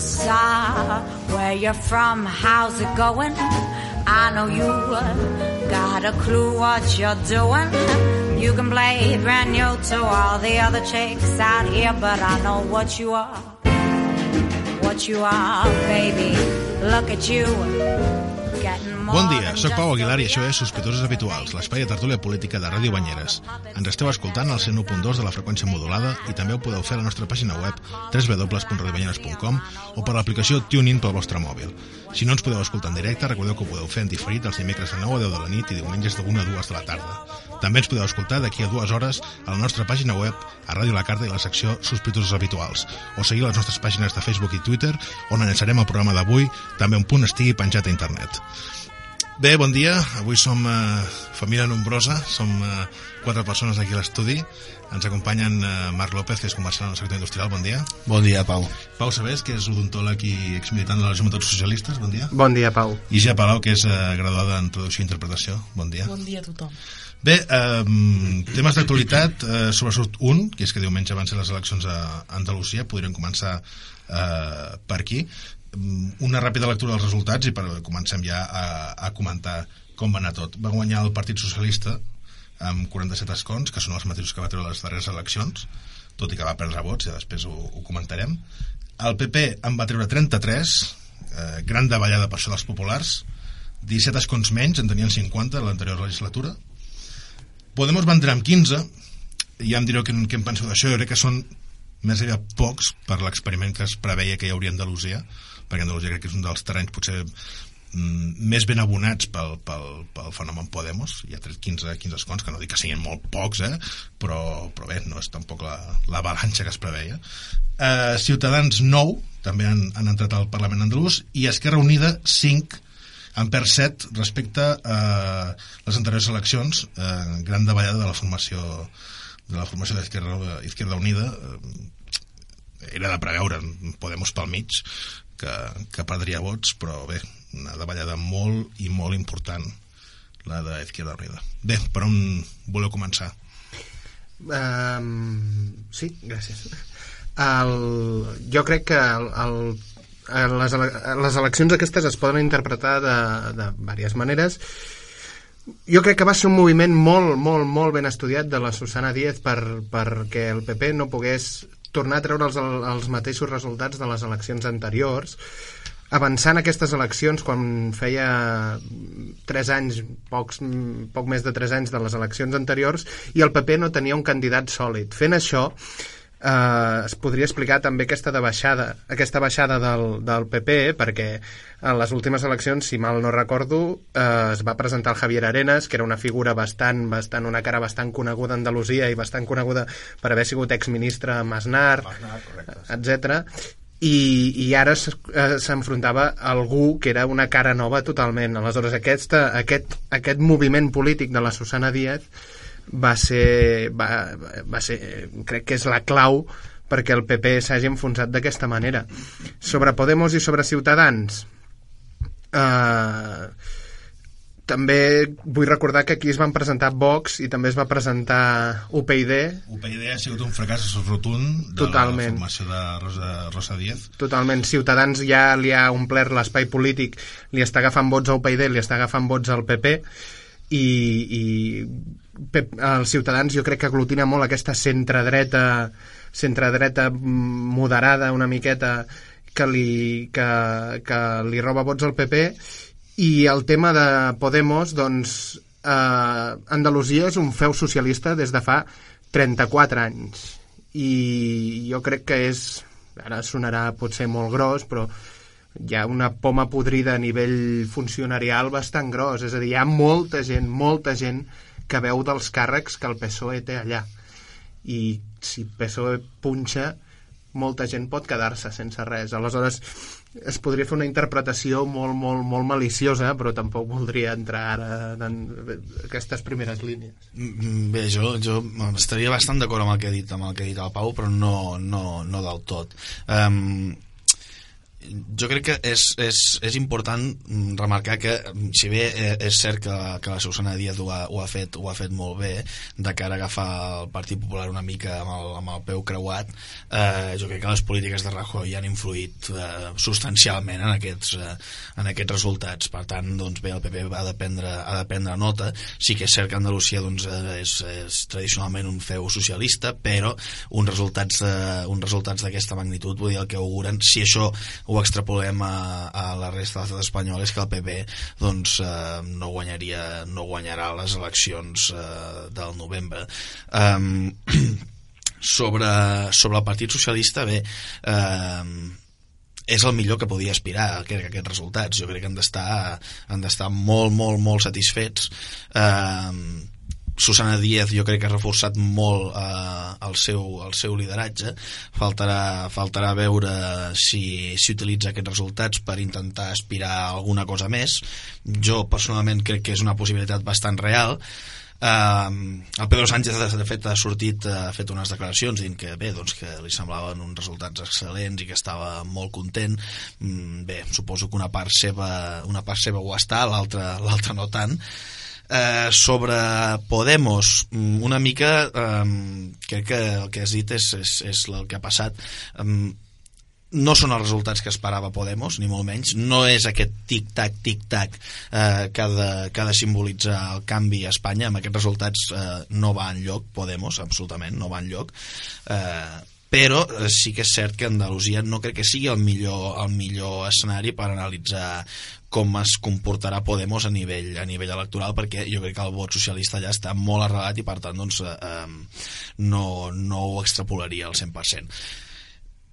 Where you're from, how's it going? I know you uh, got a clue what you're doing. You can play brand new to all the other chicks out here, but I know what you are. What you are, baby. Look at you. Bon dia, sóc Pau Aguilar i això és Sospitosos Habituals, l'espai de tertúlia política de Ràdio Banyeres. Ens esteu escoltant al 101.2 de la freqüència modulada i també ho podeu fer a la nostra pàgina web www.radiobanyeres.com o per l'aplicació TuneIn pel vostre mòbil. Si no ens podeu escoltar en directe, recordeu que ho podeu fer en diferit els dimecres de 9 a 10 de la nit i diumenges de 1 a 2 de la tarda. També ens podeu escoltar d'aquí a dues hores a la nostra pàgina web, a Ràdio La Carta i la secció Sospitosos Habituals, o seguir les nostres pàgines de Facebook i Twitter, on analitzarem el programa d'avui, també un punt estigui penjat a internet. Bé, bon dia. Avui som eh, família nombrosa, som eh, quatre persones aquí a l'estudi. Ens acompanyen eh, Marc López, que és comercial en el sector industrial. Bon dia. Bon dia, Pau. Pau Sabés, que és odontòleg i exmilitant de les Joventuts Socialistes. Bon dia. Bon dia, Pau. I Ja Palau, que és eh, graduada en traducció i interpretació. Bon dia. Bon dia a tothom. Bé, eh, temes d'actualitat, eh, sobretot un, que és que diumenge van ser les eleccions a Andalusia, podríem començar eh, per aquí. Mm, una ràpida lectura dels resultats i per, comencem ja a, a comentar com va anar tot. Va guanyar el Partit Socialista amb 47 escons, que són els mateixos que va treure les darreres eleccions, tot i que va perdre vots, ja després ho, ho comentarem. El PP en va treure 33, eh, gran davallada per això dels populars, 17 escons menys, en tenien 50 en l'anterior legislatura. Podemos va entrar amb 15, i ja em direu què, què en penseu d'això, jo crec que són més aviat pocs per l'experiment que es preveia que hi hauria a Andalusia, perquè Andalusia crec que és un dels terrenys potser mm, més ben abonats pel, pel, pel fenomen Podemos. Hi ha 15, 15 escons, que no dic que siguin molt pocs eh? però, però bé, no és tampoc la, la balança que es preveia. Eh, Ciutadans 9 també han, han entrat al Parlament andalús i Esquerra Unida 5 en perd 7 respecte a les anteriors eleccions eh, gran davallada de la formació de la formació d'Izquierda Izquierda Unida. Eh, era de preveure Podemos pel mig que, que perdria vots, però bé, una davallada molt i molt important, la d'Izquierda Unida. Bé, per on voleu començar? Um, sí, gràcies. El, jo crec que el, el, les, les eleccions aquestes es poden interpretar de, de diverses maneres. Jo crec que va ser un moviment molt, molt, molt ben estudiat de la Susana Díez per, perquè el PP no pogués tornar a treure els, els mateixos resultats de les eleccions anteriors avançant aquestes eleccions quan feia 3 anys, pocs, poc més de 3 anys de les eleccions anteriors i el PP no tenia un candidat sòlid. Fent això, eh, es podria explicar també aquesta de baixada, aquesta baixada del, del PP, perquè en les últimes eleccions, si mal no recordo, eh, es va presentar el Javier Arenas, que era una figura bastant, bastant, una cara bastant coneguda a Andalusia i bastant coneguda per haver sigut exministre a Masnar, etc. I, i ara eh, s'enfrontava a algú que era una cara nova totalment. Aleshores, aquesta, aquest, aquest moviment polític de la Susana Díaz va ser, va, va ser crec que és la clau perquè el PP s'hagi enfonsat d'aquesta manera. Sobre Podemos i sobre Ciutadans, eh, també vull recordar que aquí es van presentar Vox i també es va presentar UPyD. UPyD ha sigut un fracàs rotund de Totalment. la formació de Rosa, Rosa Díaz. Totalment. Ciutadans ja li ha omplert l'espai polític, li està agafant vots a UPyD, li està agafant vots al PP i, i els ciutadans jo crec que aglutina molt aquesta centredreta centredreta moderada una miqueta que li, que, que li roba vots al PP i el tema de Podemos doncs eh, Andalusia és un feu socialista des de fa 34 anys. I jo crec que és ara sonarà potser molt gros però hi ha una poma podrida a nivell funcionarial bastant gros, és a dir, hi ha molta gent, molta gent que veu dels càrrecs que el PSOE té allà. I si PSOE punxa molta gent pot quedar-se sense res. Aleshores es podria fer una interpretació molt, molt, molt maliciosa però tampoc voldria entrar ara en aquestes primeres línies. Mm, Bé, jo, jo estaria bastant d'acord amb el que ha dit amb el que ha dit el Pau però no, no, no del tot. Um, jo crec que és, és, és important remarcar que, si bé eh, és cert que, que la Susana Díaz ho ha, ho, ha fet, ho ha fet molt bé de cara a agafar el Partit Popular una mica amb el, amb el peu creuat, eh, jo crec que les polítiques de Rajoy han influït eh, substancialment en aquests, eh, en aquests resultats. Per tant, doncs, bé, el PP ha de prendre, ha de prendre nota. Sí que és cert que Andalusia doncs, eh, és, és tradicionalment un feu socialista, però uns resultats, eh, uns resultats d'aquesta magnitud, vull dir, el que auguren, si això ho extrapolem a, a la resta de l'estat espanyol és que el PP doncs, eh, no, guanyaria, no guanyarà les eleccions eh, del novembre. Um, sobre, sobre el Partit Socialista bé eh, és el millor que podia aspirar crec, a aquests resultats. Jo crec que han d'estar han d'estar molt, molt, molt satisfets. Eh, Susana Díaz jo crec que ha reforçat molt eh, el, seu, el seu lideratge. Faltarà, faltarà veure si, si utilitza aquests resultats per intentar aspirar a alguna cosa més. Jo personalment crec que és una possibilitat bastant real. Uh, el Pedro Sánchez de fet ha sortit ha fet unes declaracions dient que bé, doncs que li semblaven uns resultats excel·lents i que estava molt content. Mm, bé, suposo que una part seva una part seva ho està, l'altra no tant eh, sobre Podemos mm, una mica eh, crec que el que has dit és, és, és el que ha passat eh, no són els resultats que esperava Podemos, ni molt menys. No és aquest tic-tac, tic-tac eh, que, ha de, que ha de simbolitzar el canvi a Espanya. Amb aquests resultats eh, no va en lloc Podemos, absolutament, no va en lloc. Eh, però eh, sí que és cert que Andalusia no crec que sigui el millor, el millor escenari per analitzar com es comportarà Podemos a nivell, a nivell electoral perquè jo crec que el vot socialista ja està molt arrelat i per tant doncs, eh, no, no ho extrapolaria al 100%.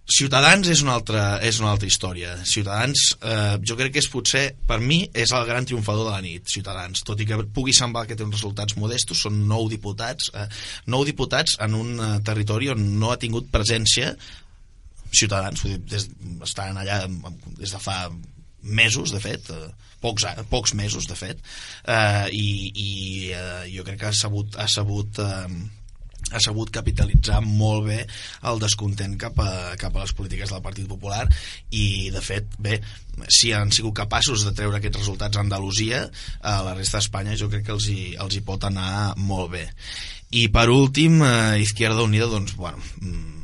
Ciutadans és una altra, és una altra història. Ciutadans, eh, jo crec que és potser, per mi, és el gran triomfador de la nit, Ciutadans. Tot i que pugui semblar que té uns resultats modestos, són nou diputats, eh, nou diputats en un eh, territori on no ha tingut presència Ciutadans, vull dir, des, estan allà des de fa mesos, de fet, eh, pocs, pocs mesos, de fet, eh, i, i eh, jo crec que ha sabut, ha sabut eh, ha sabut capitalitzar molt bé el descontent cap a, cap a les polítiques del Partit Popular i de fet, bé, si han sigut capaços de treure aquests resultats a Andalusia a la resta d'Espanya jo crec que els hi, els hi pot anar molt bé. I per últim, eh, Izquierda Unida doncs, bueno, mm,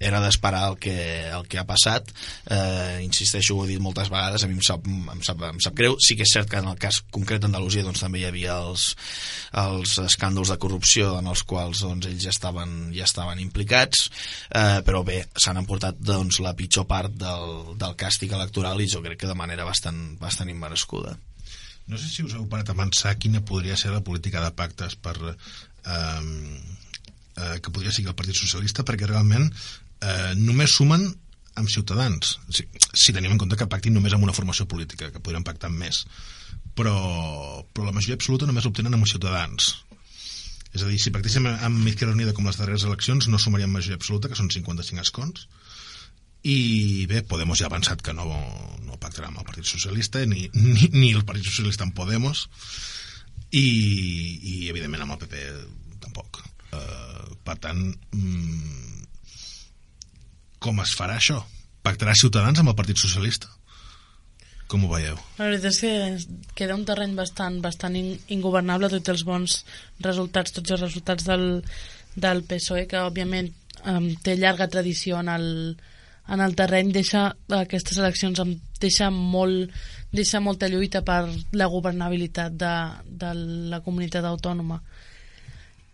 era d'esperar el, que, el que ha passat. Eh, insisteixo, ho he dit moltes vegades a mi em sap, em, sap, em sap greu. Sí que és cert que en el cas concret d'Andalusia doncs, també hi havia els, els escàndols de corrupció en els quals doncs, ells ja estaven, ja estaven implicats. Eh, però bé, s'han emportat doncs, la pitjor part del, del càstig electoral i jo crec que de manera bastant, bastant immerescuda. No sé si us heu parat a pensar quina podria ser la política de pactes per, eh, eh, que podria seguir el Partit Socialista perquè realment eh, només sumen amb ciutadans. Si, si tenim en compte que pactin només amb una formació política que podrien pactar amb més. Però, però la majoria absoluta només l'obtenen amb ciutadans. És a dir, si pactéssim amb Izquierda Unida com les darreres eleccions no sumaríem majoria absoluta, que són 55 escons. I bé, Podemos ja ha avançat que no, no pactarà amb el Partit Socialista ni, ni, ni el Partit Socialista amb Podemos. I, i evidentment amb el PP tampoc. Uh, per tant mm, com es farà això? Pactarà Ciutadans amb el Partit Socialista? Com ho veieu? La veritat és que queda un terreny bastant, bastant ingovernable tots els bons resultats, tots els resultats del, del PSOE, que òbviament um, té llarga tradició en el, en el terreny, deixa aquestes eleccions em deixa molt deixa molta lluita per la governabilitat de, de la comunitat autònoma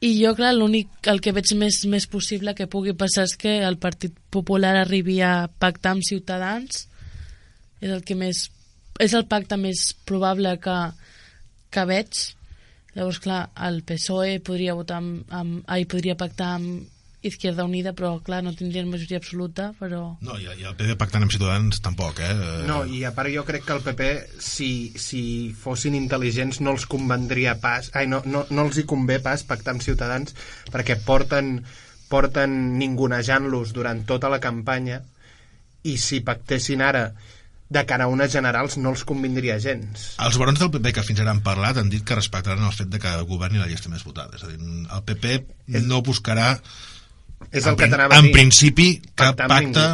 i jo, clar, l'únic, el que veig més, més possible que pugui passar és que el Partit Popular arribi a pactar amb Ciutadans. És el que més... És el pacte més probable que, que veig. Llavors, clar, el PSOE podria votar amb, amb, ai, podria pactar amb Izquierda Unida, però clar, no tindrien majoria absoluta, però... No, i, i el PP pactant amb Ciutadans tampoc, eh? No, i a part jo crec que el PP, si, si fossin intel·ligents, no els convendria pas... Ai, no, no, no els hi convé pas pactar amb Ciutadans, perquè porten, porten ningunejant-los durant tota la campanya, i si pactessin ara de cara a unes generals no els convindria gens. Els barons del PP que fins ara han parlat han dit que respectaran el fet de que governi la llista més votada. És a dir, el PP no buscarà És en el que prin- t'anava a En dir. principi, cap pacte.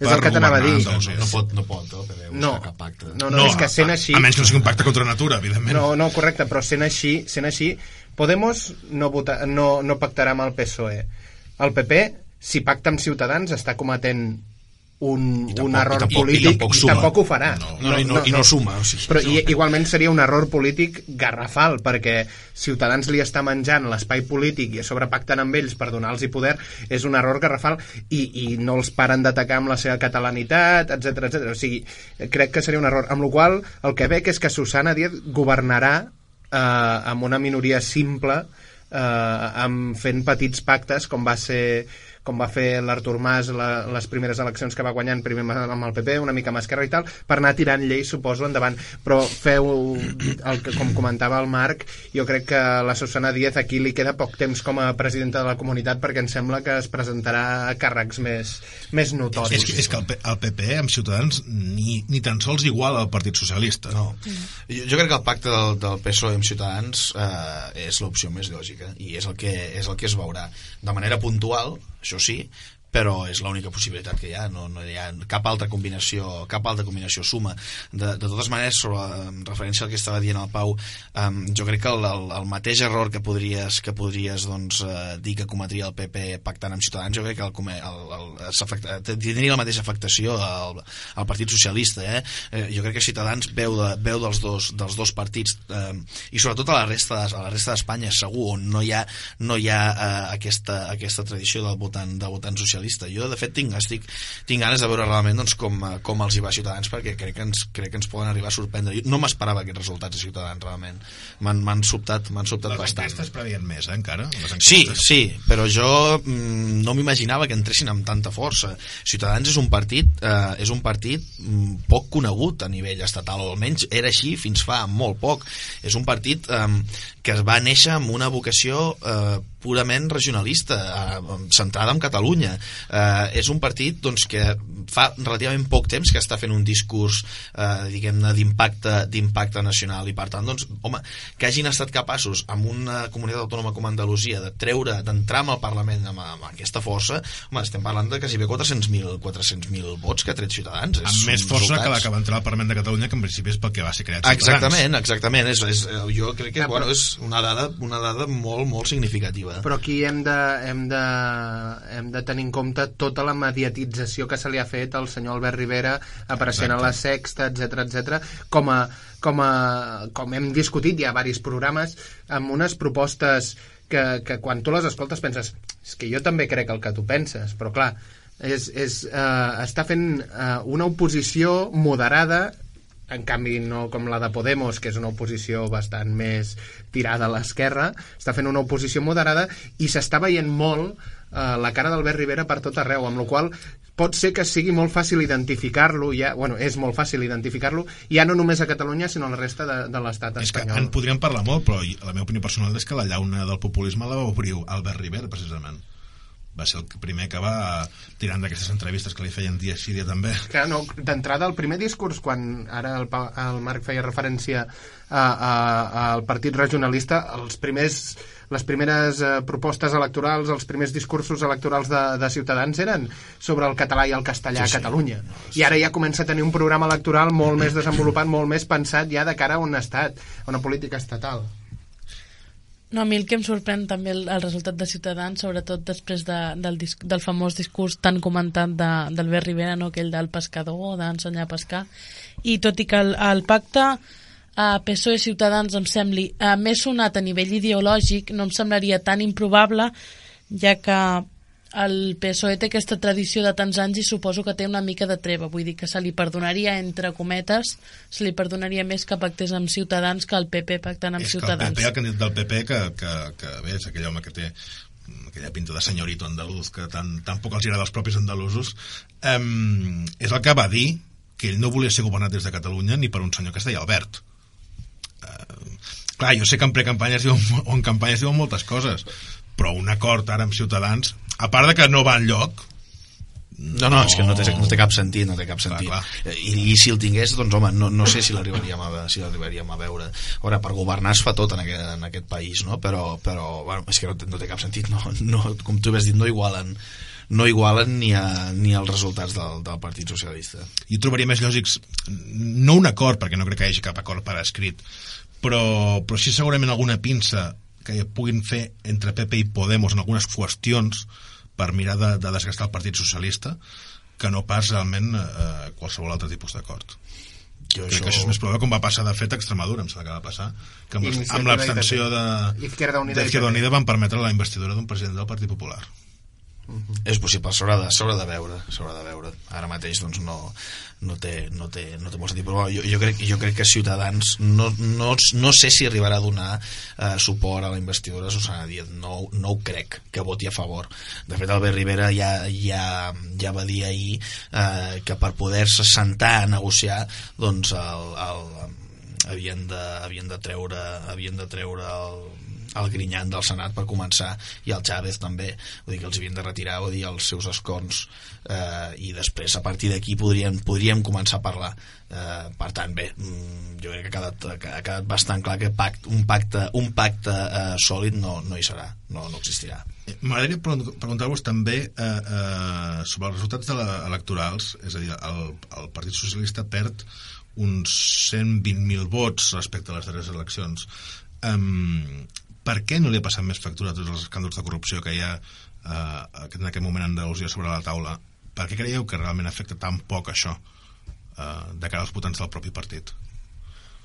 És el que t'anava a dir. No, no, no, pot, no pot el No, cap pacte. no, no, és que sent a, així... A menys que no sigui un pacte contra la natura, evidentment. No, no, correcte, però sent així, sent així Podemos no, vota, no, no pactarà amb el PSOE. El PP, si pacta amb Ciutadans, està cometent un, tampoc- un error i tampoc- i polític tampoc i suma. tampoc ho farà. No, no, i no- i no suma, o sigui, Però no. i, igualment seria un error polític garrafal, perquè Ciutadans li està menjant l'espai polític i a sobre pacten amb ells per donar-los poder, és un error garrafal i, i no els paren d'atacar amb la seva catalanitat, etc etc. O sigui, crec que seria un error. Amb la qual el que veig és que Susana Díaz governarà eh, amb una minoria simple eh, amb fent petits pactes com va ser com va fer l'Artur Mas la, les primeres eleccions que va guanyant primer amb el PP, una mica amb Esquerra i tal, per anar tirant lleis, suposo, endavant. Però feu, el que, com comentava el Marc, jo crec que la Susana Díaz aquí li queda poc temps com a presidenta de la comunitat perquè em sembla que es presentarà a càrrecs més, més notoris. És que, és que el, P- el PP amb Ciutadans ni, ni tan sols igual al Partit Socialista. No. Jo, jo crec que el pacte del, del PSOE amb Ciutadans eh, és l'opció més lògica i és el, que, és el que es veurà de manera puntual, això sí però és l'única possibilitat que hi ha no, no hi ha cap altra combinació cap altra combinació suma de, de totes maneres sobre, en referència al que estava dient el Pau um, jo crec que el, el, el mateix error que podries, que podries doncs, uh, dir que cometria el PP pactant amb Ciutadans jo crec que el, el, el, tindria la mateixa afectació al, al Partit Socialista eh? Eh, jo crec que Ciutadans veu, de, veu dels, dos, dels dos partits eh, i sobretot a la resta de- a la resta d'Espanya segur on no hi ha, no hi ha eh, aquesta, aquesta tradició del votant, del votant socialista jo de fet tinc, estic, tinc ganes de veure realment doncs, com, eh, com els hi va a Ciutadans perquè crec que ens, crec que ens poden arribar a sorprendre jo no m'esperava aquests resultats de Ciutadans realment m'han sobtat, m'han sobtat Les bastant enquestes previen més, eh, encara? Les Sí, sí, però jo mm, no m'imaginava que entressin amb tanta força. Ciutadans és un partit eh, és un partit mm, poc conegut a nivell estatal, o almenys era així fins fa molt poc. És un partit eh, que es va néixer amb una vocació eh, purament regionalista, eh, centrada en Catalunya. Eh, és un partit doncs, que fa relativament poc temps que està fent un discurs eh, diguem-ne d'impacte d'impacte nacional i per tant doncs, home, que hagin estat capaços amb una comunitat autònoma com Andalusia de treure, d'entrar amb el Parlament amb, amb aquesta força, home, estem parlant de quasi bé 400.000 400 vots que ha tret Ciutadans És Amb més força que la resultats. que va entrar al Parlament de Catalunya, que en principi és pel que va ser creat Ciutadans. Exactament, exactament. És, és, eh, jo crec que bueno, és una dada, una dada molt, molt significativa. Però aquí hem de, hem, de, hem de tenir en compte tota la mediatització que se li ha fet al senyor Albert Rivera apareixent Exacte. a la Sexta, etc etc com a, com a com hem discutit ja a varis programes amb unes propostes que, que quan tu les escoltes penses és que jo també crec el que tu penses però clar, és, és, eh, està fent eh, una oposició moderada en canvi no com la de Podemos, que és una oposició bastant més tirada a l'esquerra, està fent una oposició moderada i s'està veient molt eh, la cara d'Albert Rivera per tot arreu, amb la qual pot ser que sigui molt fàcil identificar-lo, ja, bueno, és molt fàcil identificar-lo, ja no només a Catalunya, sinó a la resta de, de l'estat És que espanyol. en podríem parlar molt, però la meva opinió personal és que la llauna del populisme la va obrir Albert Rivera, precisament. Va ser el primer que va tirant d'aquestes entrevistes que li feien dia sí, dia també. Clar, no, d'entrada, el primer discurs, quan ara el, el Marc feia referència al partit regionalista, els primers, les primeres eh, propostes electorals, els primers discursos electorals de, de Ciutadans eren sobre el català i el castellà Sí, sí. a Catalunya. I ara ja comença a tenir un programa electoral molt més desenvolupat, molt més pensat ja de cara a un estat, a una política estatal. No, a mi el que em sorprèn també el, el resultat de Ciutadans, sobretot després de, del, dis, del famós discurs tan comentat de, d'Albert Rivera, no? aquell del pescador, d'ensenyar a pescar, i tot i que el, el pacte a PSOE i Ciutadans em sembli eh, més sonat a nivell ideològic, no em semblaria tan improbable, ja que el PSOE té aquesta tradició de tants anys i suposo que té una mica de treva, vull dir que se li perdonaria, entre cometes, se li perdonaria més que pactés amb Ciutadans que el PP pactant amb és que el Ciutadans. PP, el candidat del PP, que, que, que bé, és aquell home que té aquella pinta de senyorito andaluz que tan, tampoc els agrada als propis andalusos um, és el que va dir que ell no volia ser governat des de Catalunya ni per un senyor que es deia Albert uh, clar, jo sé que en precampanya es diuen, o en campanya es diuen moltes coses però un acord ara amb Ciutadans a part de que no va enlloc no, no, és que no té, no té cap sentit, no té cap sentit. clar. I, I si el tingués, doncs home, no, no sé si l'arribaríem a, si l'arribaríem a veure. Ara, per governar es fa tot en aquest, en aquest país, no? Però, però bueno, és que no, no té cap sentit, no, no, com tu has dit, no igualen no igualen ni, a, ni als resultats del, del Partit Socialista. jo trobaria més lògics no un acord, perquè no crec que hi hagi cap acord per escrit però, però sí segurament alguna pinça que puguin fer entre PP i Podemos en algunes qüestions per mirar de, de desgastar el Partit Socialista que no pas realment eh, qualsevol altre tipus d'acord. Jo crec que això és més probable com va passar de fet a Extremadura em sembla que va passar que amb, amb l'abstenció i de Izquierda Unida. Unida van permetre la investidura d'un president del Partit Popular és possible, s'haurà de, de veure s'haurà de veure, ara mateix doncs no, no, té, no, té, no té molt sentit però jo, jo, crec, jo crec que Ciutadans no, no, no sé si arribarà a donar eh, suport a la investidura de Susana Díaz. No, no ho crec que voti a favor. De fet Albert Rivera ja, ja, ja va dir ahir eh, que per poder-se sentar a negociar doncs el, el, havien de, havien de treure havien de treure el, el Grinyan del Senat per començar i el Chávez també, vull dir que els havien de retirar vull dir, els seus escons eh, i després a partir d'aquí podríem, podríem començar a parlar. Eh, per tant bé, mm, jo crec que ha quedat, que ha quedat bastant clar que pact, un pacte, un pacte eh, sòlid no, no hi serà, no, no existirà. Eh, M'agradaria pregun- preguntar-vos també eh, eh, sobre els resultats de electorals, és a dir, el, el Partit Socialista perd uns 120.000 vots respecte a les darreres eleccions. Um, per què no li ha passat més factura a tots els escàndols de corrupció que hi ha eh, en aquest moment Andalusia sobre la taula? Per què creieu que realment afecta tan poc això eh, de cara als votants del propi partit?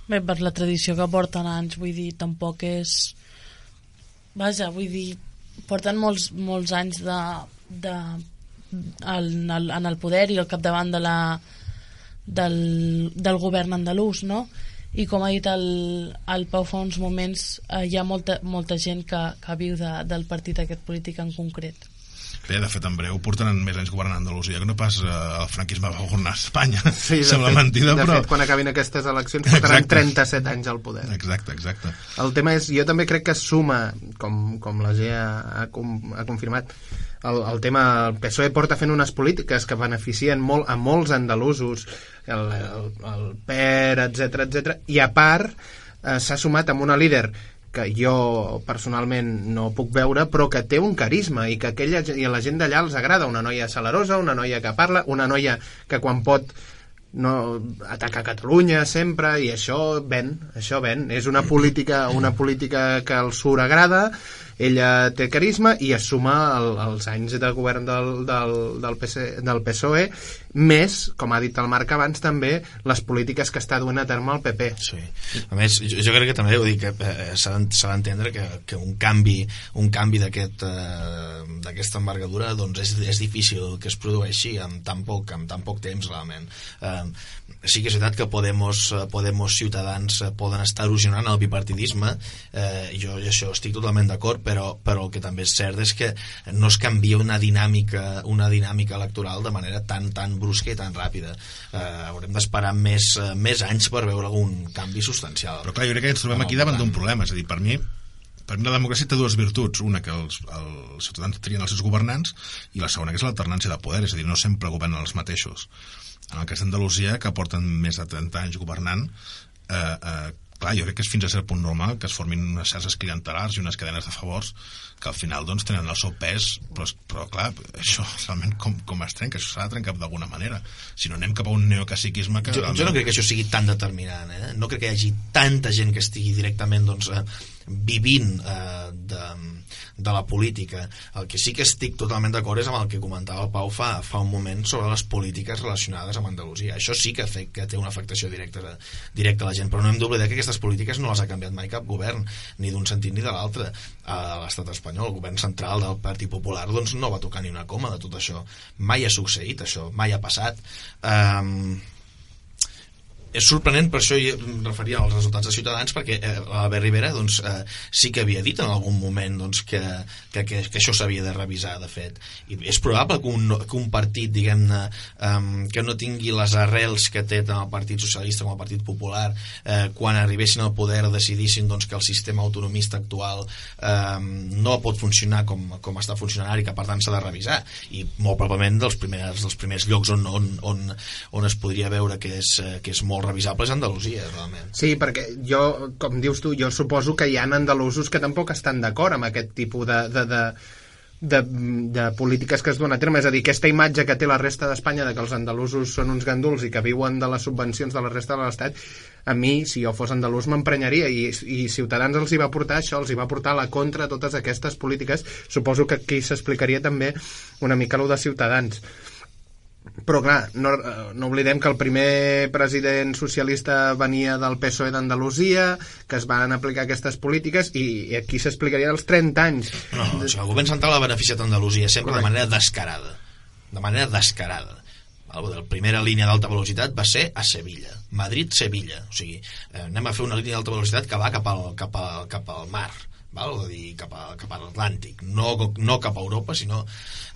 Bé, per la tradició que porten anys, vull dir, tampoc és... Vaja, vull dir, porten molts, molts anys de, de, en, el, en el poder i al capdavant de la, del, del govern andalús, no? I com ha dit el, el Pau fa uns moments, eh, hi ha molta, molta gent que, que viu de, del partit aquest polític en concret. Bé, de fet, en breu portaran més anys governant Andalusia que no pas eh, el franquisme va governar Espanya. Sí, de Sembla fet, mentida, de però... fet, quan acabin aquestes eleccions portaran Exacte. 37 anys al poder. Exacte, exacte. El tema és, jo també crec que suma, com, com la G ha, ha, com, ha confirmat, el, el tema, el PSOE porta fent unes polítiques que beneficien molt a molts andalusos, el, el, el PER, etc etc. i a part eh, s'ha sumat amb una líder que jo personalment no puc veure, però que té un carisma i que aquella, i a la gent d'allà els agrada, una noia salarosa, una noia que parla, una noia que quan pot no ataca Catalunya sempre i això ven, això ven. És una política, una política que al sur agrada, ella té carisma i es suma el, els anys de govern del, del, del, PC, del PSOE més, com ha dit el Marc abans també, les polítiques que està duent a terme el PP. Sí. A més, jo, jo crec que també dir que eh, d'en- s'ha d'entendre que, que un canvi un canvi eh, d'aquesta envergadura doncs és, és difícil que es produeixi amb tan poc, amb tan poc temps realment. Eh, sí que és veritat que Podemos, eh, Podemos Ciutadans eh, poden estar erosionant el bipartidisme eh, jo i això estic totalment d'acord però, però el que també és cert és que no es canvia una dinàmica una dinàmica electoral de manera tan tan brusca i tan ràpida eh, haurem d'esperar més, eh, més anys per veure algun canvi substancial Però clar, jo crec que ens trobem aquí davant d'un problema. És a dir, per mi, per mi la democràcia té dues virtuts. Una, que els, els ciutadans trien els seus governants, i la segona, que és l'alternància de poder. És a dir, no sempre governen els mateixos. En el cas d'Andalusia, que porten més de 30 anys governant, eh, eh, clar, jo crec que és fins a cert punt normal que es formin unes xarxes clientelars i unes cadenes de favors que al final doncs tenen el seu pes però, però clar, això realment com, com es trenca, això s'ha de trencar d'alguna manera si no anem cap a un neocaciquisme que jo, jo no crec que això sigui tan determinant eh? no crec que hi hagi tanta gent que estigui directament doncs, eh, vivint eh, de, de la política. El que sí que estic totalment d'acord és amb el que comentava el Pau fa, fa un moment sobre les polítiques relacionades amb Andalusia. Això sí que, fe, que té una afectació directa, directa a la gent però no hem d'oblidar que aquestes polítiques no les ha canviat mai cap govern ni d'un sentit ni de l'altre. A l'estat espanyol, el govern central del Partit Popular doncs no va tocar ni una coma de tot això. Mai ha succeït això, mai ha passat. Um, és sorprenent, per això em referia als resultats de Ciutadans, perquè eh, l'Albert Rivera doncs, eh, sí que havia dit en algun moment doncs, que, que, que, que això s'havia de revisar, de fet. I és probable que un, que un partit, diguem-ne, eh, que no tingui les arrels que té tant el Partit Socialista com el Partit Popular, eh, quan arribessin al poder decidissin doncs, que el sistema autonomista actual eh, no pot funcionar com, com està funcionant i que per tant s'ha de revisar. I molt probablement dels primers, dels primers llocs on, on, on, on es podria veure que és, eh, que és molt revisable és Andalusia, realment. Sí, perquè jo, com dius tu, jo suposo que hi ha andalusos que tampoc estan d'acord amb aquest tipus de, de, de, de, de polítiques que es duen a terme. És a dir, aquesta imatge que té la resta d'Espanya de que els andalusos són uns ganduls i que viuen de les subvencions de la resta de l'Estat, a mi, si jo fos andalús, m'emprenyaria i, i Ciutadans els hi va portar això, els hi va portar la contra totes aquestes polítiques. Suposo que aquí s'explicaria també una mica lo de Ciutadans però clar, no, eh, no oblidem que el primer president socialista venia del PSOE d'Andalusia, que es van aplicar aquestes polítiques i, i aquí s'explicaria els 30 anys. No, o sigui, el govern central ha beneficiat Andalusia sempre Correcte. de manera descarada. De manera descarada. La primera línia d'alta velocitat va ser a Sevilla. Madrid-Sevilla. O sigui, eh, anem a fer una línia d'alta velocitat que va cap al, cap al, cap al mar val? a dir, cap a, cap a l'Atlàntic, no, no cap a Europa, sinó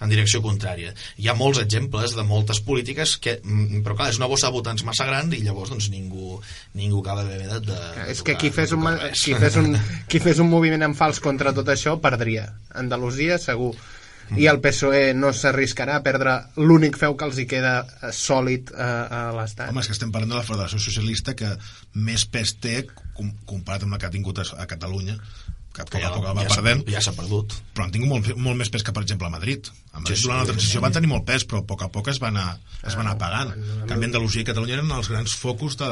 en direcció contrària. Hi ha molts exemples de moltes polítiques que, mm, però clar, és una bossa de votants massa gran i llavors doncs ningú, ningú acaba de, de, de És que qui fes, un, qui, fes un, qui fes un moviment en fals contra tot això perdria. Andalusia, segur i el PSOE no s'arriscarà a perdre l'únic feu que els hi queda eh, sòlid a, a l'Estat. Home, és que estem parlant de la Federació Socialista que més pes té comparat amb la que ha tingut a, a Catalunya que, que ja, va ja perdent. ja s'ha perdut. Però han tingut molt, molt més pes que per exemple a Madrid. A Madrid sí, durant la transició sí. van tenir molt pes però a poc a poc es va anar, es va anar apagant. En canvi Andalusia i Catalunya eren els grans focus de,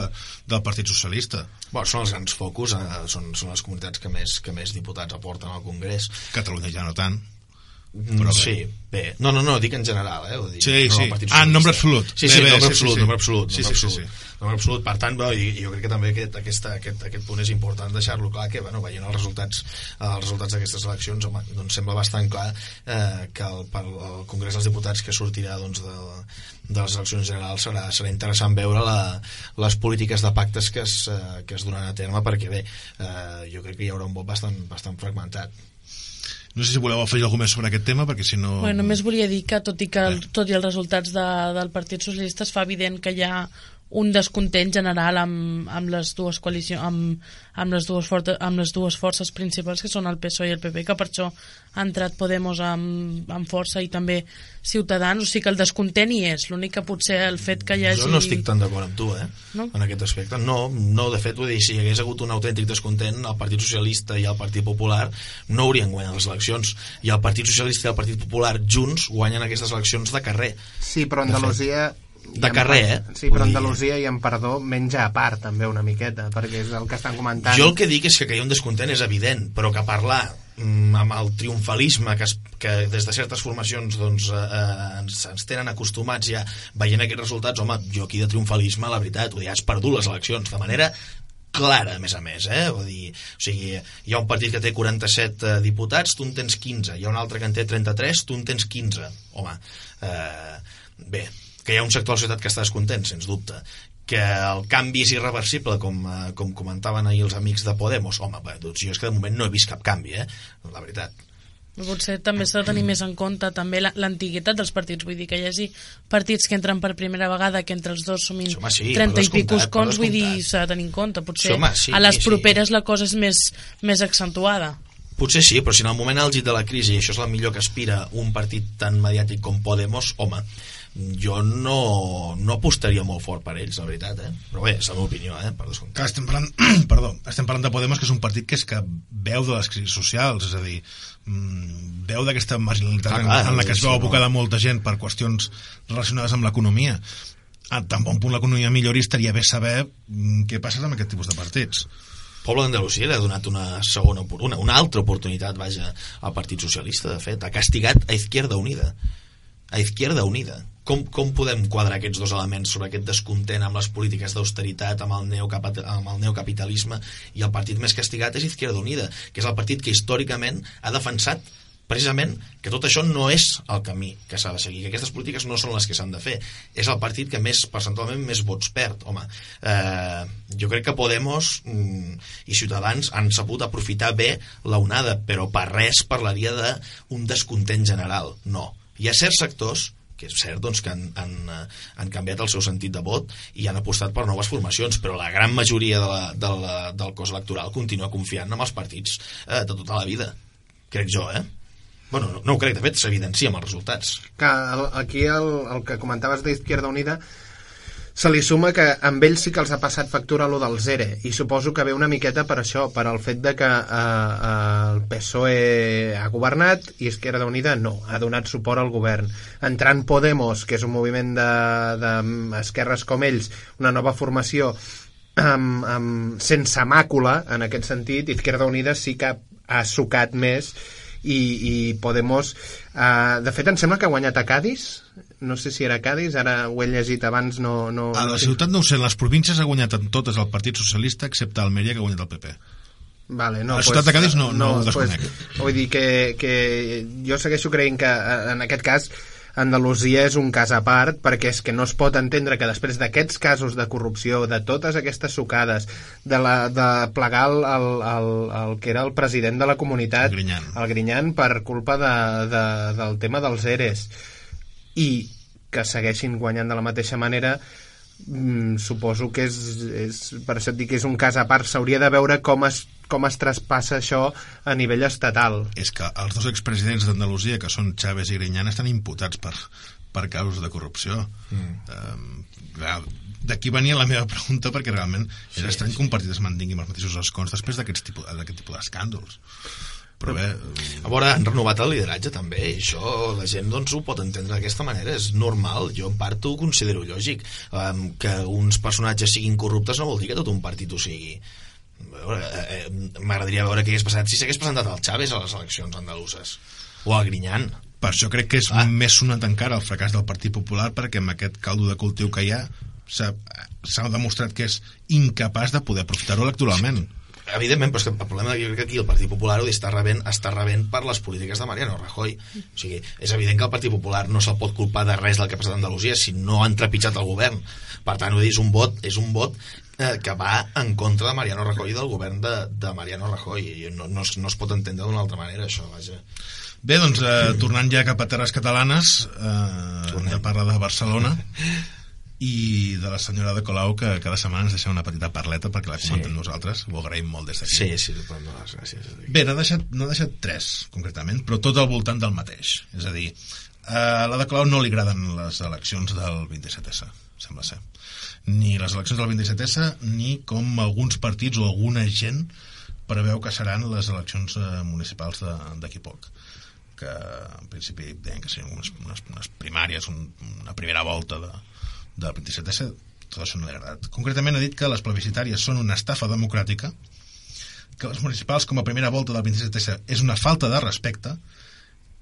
del Partit Socialista. Bueno, són els grans focus eh, són, són les comunitats que més, que més diputats aporten al Congrés. Catalunya ja no tant però sí, bé. No, no, no, dic en general, eh? Ho dic, sí, sí. Ah, en nombre absolut. Sí, sí, bé, nombre, absolut, nombre absolut, sí, nombre sí. Sí, sí en absolut. Per tant, bé, i, jo crec que també aquest, aquesta, aquest, aquest punt és important deixar-lo clar, que bueno, veient els resultats els resultats d'aquestes eleccions, home, doncs sembla bastant clar eh, que el, per el Congrés dels Diputats que sortirà doncs, de, de les eleccions generals serà, serà interessant veure la, les polítiques de pactes que es, eh, que es donaran a terme perquè bé, eh, jo crec que hi haurà un vot bastant, bastant fragmentat no sé si voleu afegir alguna més sobre aquest tema, perquè si no... Bueno, només volia dir que, tot i, que el, tot i els resultats de, del Partit Socialista, es fa evident que hi ha un descontent general amb, amb les dues coalicions amb, amb, les dues fortes, amb les dues forces principals que són el PSOE i el PP que per això ha entrat Podemos amb, amb força i també Ciutadans o sigui que el descontent hi és l'únic que potser el fet que hi hagi jo no estic tan d'acord amb tu eh? no? en aquest aspecte no, no, de fet vull dir, si hi hagués hagut un autèntic descontent el Partit Socialista i el Partit Popular no haurien guanyat les eleccions i el Partit Socialista i el Partit Popular junts guanyen aquestes eleccions de carrer sí però Andalusia de carrer, eh? Sí, però Andalusia i en Perdó menja a part també una miqueta, perquè és el que estan comentant. Jo el que dic és que que hi ha un descontent és evident, però que parlar mm, amb el triomfalisme que, es, que des de certes formacions doncs, eh, eh, ens, ens tenen acostumats ja veient aquests resultats, home, jo aquí de triomfalisme, la veritat, ho dir, has perdut les eleccions de manera clara, a més a més, eh? Vull dir, o sigui, hi ha un partit que té 47 eh, diputats, tu en tens 15, hi ha un altre que en té 33, tu en tens 15. Home, eh, bé, que hi ha un sector de la societat que està descontent, sens dubte que el canvi és irreversible com, eh, com comentaven ahir els amics de Podemos. Home, bé, doncs jo és que de moment no he vist cap canvi eh? la veritat. Potser també s'ha de tenir més en compte també l'antiguitat dels partits, vull dir que hi hagi partits que entren per primera vegada que entre els dos sumin sí, sí, 30 i pico cons, vull dir s'ha de tenir en compte. Potser sí, home, sí, a les properes sí. la cosa és més, més accentuada Potser sí, però si en el moment àlgid de la crisi això és el millor que aspira un partit tan mediàtic com Podemos, home, jo no, no apostaria molt fort per ells, la veritat, eh? però bé, és la meva opinió, eh? per descomptat. estem parlant, perdó, estem parlant de Podemos, que és un partit que és que veu de les crisis socials, és a dir, mmm, veu d'aquesta marginalitat ah, clar, en, en la que es veu abocada no. molta gent per qüestions relacionades amb l'economia. A tan bon punt l'economia millori estaria bé saber mm, què passa amb aquest tipus de partits. Poble d'Andalusia li ha donat una segona una, una altra oportunitat, vaja, al Partit Socialista, de fet, ha castigat a Izquierda Unida. A Izquierda Unida. Com, com podem quadrar aquests dos elements sobre aquest descontent amb les polítiques d'austeritat, amb, el amb el neocapitalisme i el partit més castigat és Izquierda Unida, que és el partit que històricament ha defensat precisament que tot això no és el camí que s'ha de seguir, que aquestes polítiques no són les que s'han de fer. És el partit que més percentualment més vots perd. Home, eh, jo crec que Podemos mm, i Ciutadans han sabut aprofitar bé la onada, però per res parlaria d'un descontent general. No. Hi ha certs sectors que és cert doncs, que han, han, eh, han canviat el seu sentit de vot i han apostat per noves formacions, però la gran majoria de la, de la, del cos electoral continua confiant en els partits eh, de tota la vida. Crec jo, eh? Bueno, no, no ho crec, de fet s'evidencia amb els resultats. Que el, aquí el, el que comentaves d'Izquierda Unida se li suma que amb ells sí que els ha passat factura lo del ZERE i suposo que ve una miqueta per això, per al fet de que eh, eh, el PSOE ha governat i Esquerra Unida no, ha donat suport al govern. Entrant Podemos, que és un moviment d'esquerres de, de com ells, una nova formació amb, amb, sense màcula en aquest sentit, Izquierda Unida sí que ha sucat més i, i Podemos uh, de fet em sembla que ha guanyat a Cádiz no sé si era Cádiz, ara ho he llegit abans no, no, a la ciutat no ho sé, les províncies ha guanyat en totes el Partit Socialista excepte Almeria que ha guanyat el PP Vale, no, la ciutat pues, de Cádiz no, no, no ho desconec. Pues, vull dir que, que jo segueixo creient que eh, en aquest cas Andalusia és un cas a part perquè és que no es pot entendre que després d'aquests casos de corrupció, de totes aquestes sucades, de, la, de plegar el, el, el, el que era el president de la comunitat, el Grinyan, el Grinyan per culpa de, de, del tema dels ERES, i que segueixin guanyant de la mateixa manera, mm, suposo que és, és, per això et dic que és un cas a part, s'hauria de veure com es, com es traspassa això a nivell estatal. És que els dos expresidents d'Andalusia, que són Chávez i Griñán, estan imputats per, per causes de corrupció. Mm. Um, D'aquí venia la meva pregunta, perquè realment és sí, estrany sí. que un partit es mantingui amb els mateixos escons després d'aquest tipus, tipus d'escàndols però bé... A veure, han renovat el lideratge també, i això la gent doncs, ho pot entendre d'aquesta manera, és normal, jo en part ho considero lògic. Um, que uns personatges siguin corruptes no vol dir que tot un partit ho sigui. Eh, eh, m'agradaria veure què hagués passat si s'hagués presentat el Chávez a les eleccions andaluses o el Grinyan per això crec que és ah. més sonat encara el fracàs del Partit Popular perquè amb aquest caldo de cultiu que hi ha s'ha demostrat que és incapaç de poder aprofitar-ho electoralment evidentment, però és que el problema jo crec que aquí el Partit Popular ho està rebent, està rebent per les polítiques de Mariano Rajoy. O sigui, és evident que el Partit Popular no se'l pot culpar de res del que ha passat a Andalusia si no han trepitjat el govern. Per tant, és un vot, és un vot eh, que va en contra de Mariano Rajoy i del govern de, de Mariano Rajoy. I no, no, es, no es pot entendre d'una altra manera això, vaja. Bé, doncs, eh, tornant ja cap a terres catalanes, eh, Tornem. de parla de Barcelona, i de la senyora de Colau que cada setmana ens deixa una petita parleta perquè la comentem sí. nosaltres, ho agraïm molt des d'aquí. Sí, sí, però no, gràcies. Bé, n'ha deixat, no ha deixat tres concretament però tot al voltant del mateix. És a dir, a la de Colau no li agraden les eleccions del 27S sembla ser. Ni les eleccions del 27S ni com alguns partits o alguna gent preveu que seran les eleccions eh, municipals d'aquí poc. Que en principi deien que serien unes, unes, unes primàries un, una primera volta de, del 27S tot això no li ha agradat. Concretament ha dit que les plebiscitàries són una estafa democràtica, que les municipals com a primera volta del 27S és una falta de respecte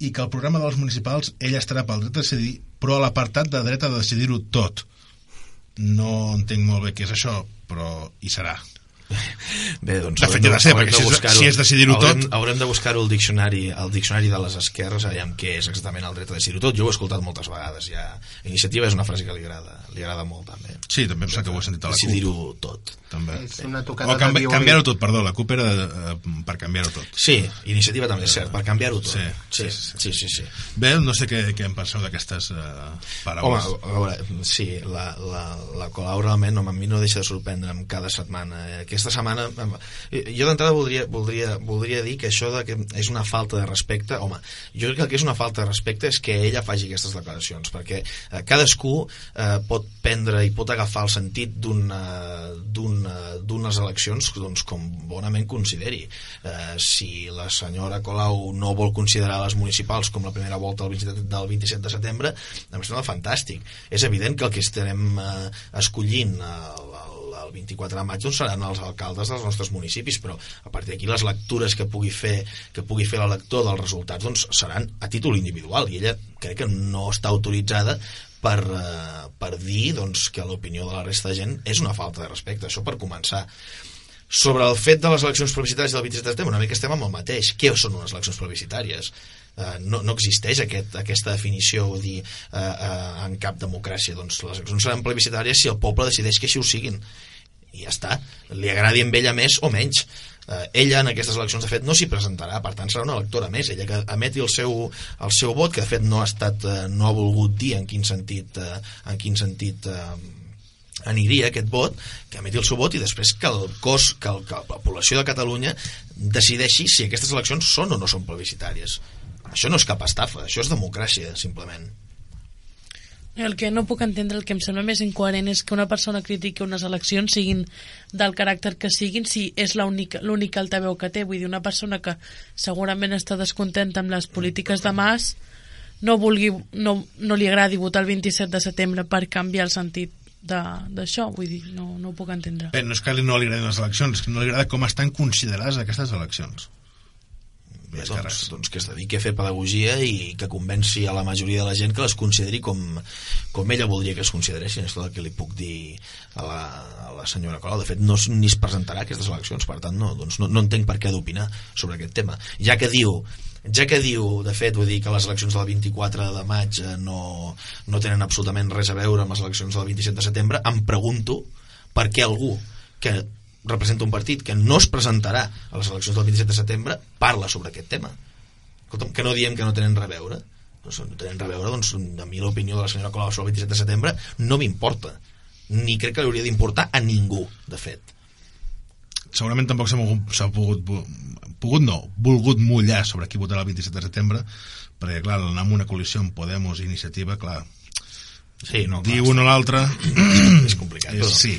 i que el programa dels municipals ell estarà pel dret a decidir, però a l'apartat de dret a decidir-ho tot. No entenc molt bé què és això, però hi serà. Bé, doncs... De fet, ha de ser, perquè si és, si és decidir-ho tot... Haurem de buscar-ho al diccionari, al diccionari de les esquerres, aviam què és exactament el dret a decidir-ho tot. Jo ho he escoltat moltes vegades, ja. Iniciativa és una frase que li agrada, li agrada molt, també. Sí, també em sembla que ho he sentit a la CUP. Decidir-ho tot. També. És una tocada o canvi, canviar-ho tot, perdó, la CUP era eh, per canviar-ho tot. Sí, iniciativa també és cert, per canviar-ho tot. Sí, sí, sí. sí, sí, sí. Bé, no sé què, què em penseu d'aquestes uh, paraules. Home, a veure, sí, la, la, la Colau realment, home, a mi no deixa de sorprendre'm cada setmana. Aquesta setmana Eh, jo d'entrada voldria, voldria, voldria dir que això de que és una falta de respecte home, jo crec que el que és una falta de respecte és que ella faci aquestes declaracions perquè eh, cadascú eh, pot prendre i pot agafar el sentit d'unes eleccions doncs, com bonament consideri. Eh, si la senyora Colau no vol considerar les municipals com la primera volta del 27, del 27 de setembre em sembla fantàstic. És evident que el que estarem eh, escollint el, el 24 de maig doncs seran els alcaldes dels nostres municipis però a partir d'aquí les lectures que pugui fer que pugui fer l'elector dels resultats doncs seran a títol individual. I ella crec que no està autoritzada per, eh, per dir doncs, que l'opinió de la resta de gent és una falta de respecte, això per començar. Sobre el fet de les eleccions plebiscitàries del 27 de setembre, una mica estem amb el mateix. Què són unes eleccions plebiscitàries? Uh, no, no existeix aquest, aquesta definició dir, uh, uh, en cap democràcia. Doncs les eleccions seran plebiscitàries si el poble decideix que així ho siguin i ja està, li agradi amb ella més o menys. Eh, ella en aquestes eleccions de fet no s'hi presentarà, per tant serà una electora més. Ella que emeti el seu, el seu vot que de fet no ha estat, eh, no ha volgut dir en quin sentit, eh, en quin sentit eh, aniria aquest vot, que emeti el seu vot i després que el cos, que, el, que la població de Catalunya decideixi si aquestes eleccions són o no són plebiscitàries. Això no és cap estafa, això és democràcia, simplement. El que no puc entendre, el que em sembla més incoherent és que una persona critiqui unes eleccions siguin del caràcter que siguin si és l'únic altaveu que té. Vull dir, una persona que segurament està descontenta amb les polítiques de Mas no, vulgui, no, no li agradi votar el 27 de setembre per canviar el sentit d'això, vull dir, no, no ho puc entendre. Bé, no és que no li agradin les eleccions, no li agrada com estan considerades aquestes eleccions. Bé, doncs, doncs que es dediqui a fer pedagogia i que convenci a la majoria de la gent que les consideri com, com ella voldria que es consideressin. És tot el que li puc dir a la, a la senyora Colau. De fet no ni es presentarà a aquestes eleccions per tant no, doncs no, no entenc per què d'opinar sobre aquest tema. Ja que diu ja que diu, de fet, vull dir que les eleccions del 24 de maig eh, no, no tenen absolutament res a veure amb les eleccions del 27 de setembre, em pregunto per què algú que representa un partit que no es presentarà a les eleccions del 27 de setembre parla sobre aquest tema. Escolta'm, que no diem que no tenen res a veure. Doncs, no tenen res a veure doncs, a mi l'opinió de la senyora Colau sobre el 27 de setembre no m'importa. Ni crec que li hauria d'importar a ningú de fet. Segurament tampoc s'ha pogut, pogut no, volgut mullar sobre qui votarà el 27 de setembre perquè clar, anar amb una coalició amb Podemos i Iniciativa, clar sí, no, dir un o l'altre és complicat és, sí,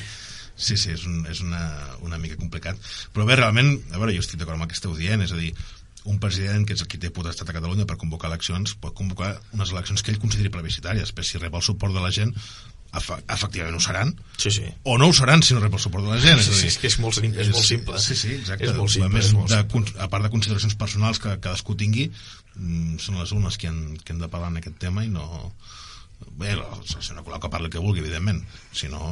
Sí, sí, és, un, és una, una mica complicat. Però bé, realment, a veure, jo estic d'acord amb el que esteu dient, és a dir, un president que és el qui té potestat a Catalunya per convocar eleccions pot convocar unes eleccions que ell consideri plebiscitàries, però si rep el suport de la gent efectivament ho seran sí, sí. o no ho seran si no rep el suport de la gent sí, sí, és, que és molt, és, és molt simple sí, sí, exacte. és molt simple, a, més, és molt simple. De, a part de consideracions personals que cadascú tingui mm, són les unes que han, que han de parlar en aquest tema i no bé, la senyora Colau que parli el que vulgui evidentment si no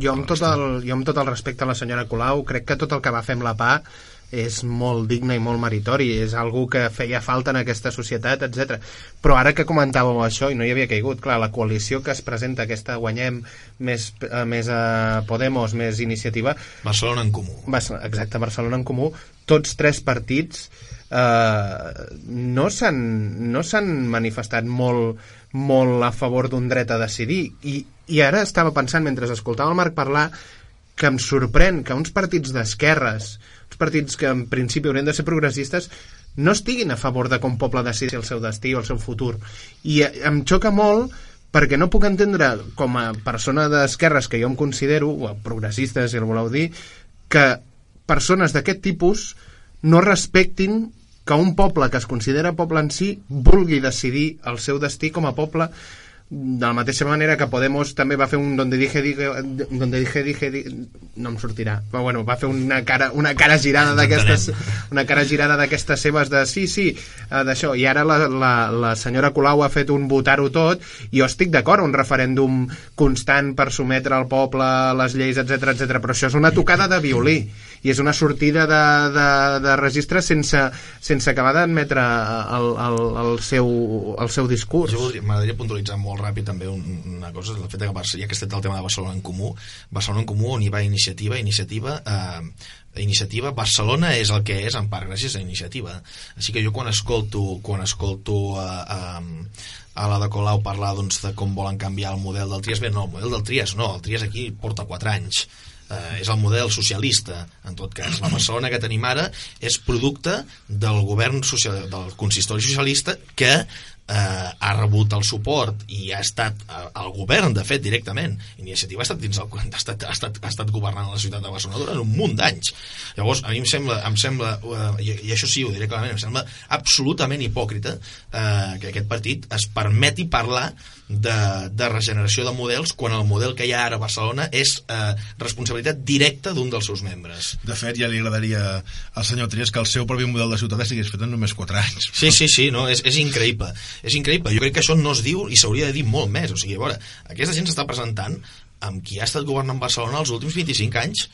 jo amb, tot el, jo amb tot el respecte a la senyora Colau crec que tot el que va fer amb la PA és molt digne i molt meritori, és algú que feia falta en aquesta societat, etc. Però ara que comentàveu això, i no hi havia caigut, clar, la coalició que es presenta, aquesta guanyem més, eh, més a eh, Podemos, més iniciativa... Barcelona en Comú. Exacte, Barcelona en Comú, tots tres partits eh, no s'han no manifestat molt, molt a favor d'un dret a decidir. I, i ara estava pensant mentre escoltava el Marc parlar que em sorprèn que uns partits d'esquerres uns partits que en principi haurien de ser progressistes no estiguin a favor de com poble decideixi el seu destí o el seu futur. I em xoca molt perquè no puc entendre com a persona d'esquerres que jo em considero, o progressistes si el voleu dir, que persones d'aquest tipus no respectin que un poble que es considera poble en si vulgui decidir el seu destí com a poble de la mateixa manera que Podemos també va fer un donde dije dije, donde dije, dije, dije no em sortirà, però bueno, va fer una cara, una cara girada d'aquestes una cara girada d'aquestes seves de sí, sí, uh, d'això, i ara la, la, la senyora Colau ha fet un votar-ho tot i jo estic d'acord, un referèndum constant per sometre al poble les lleis, etc etc. però això és una tocada de violí i és una sortida de, de, de registre sense, sense acabar d'admetre el, el, el, seu, el seu discurs. Jo m'agradaria puntualitzar molt ràpid també una cosa, el fet que ja que estat el tema de Barcelona en Comú, Barcelona en Comú on hi va iniciativa, iniciativa eh, iniciativa, Barcelona és el que és en part gràcies a iniciativa així que jo quan escolto quan escolto a, a, a la de Colau parlar doncs, de com volen canviar el model del Trias bé, no, el model del Trias no, el Trias aquí porta 4 anys eh, és el model socialista en tot cas, la Barcelona que tenim ara és producte del govern social, del consistori socialista que eh, ha rebut el suport i ha estat eh, el govern, de fet, directament. Iniciativa ha estat, dins el, ha estat, ha estat, ha estat governant la ciutat de Barcelona durant un munt d'anys. Llavors, a mi em sembla, em sembla eh, i, i això sí, ho diré clarament, em sembla absolutament hipòcrita eh, que aquest partit es permeti parlar de, de regeneració de models quan el model que hi ha ara a Barcelona és eh, responsabilitat directa d'un dels seus membres. De fet, ja li agradaria al senyor Trias que el seu propi model de ciutat estigués fet en només 4 anys. Sí, sí, sí, no? és, és increïble és increïble, jo crec que això no es diu i s'hauria de dir molt més, o sigui, a veure aquesta gent s'està presentant amb qui ha estat governant Barcelona els últims 25 anys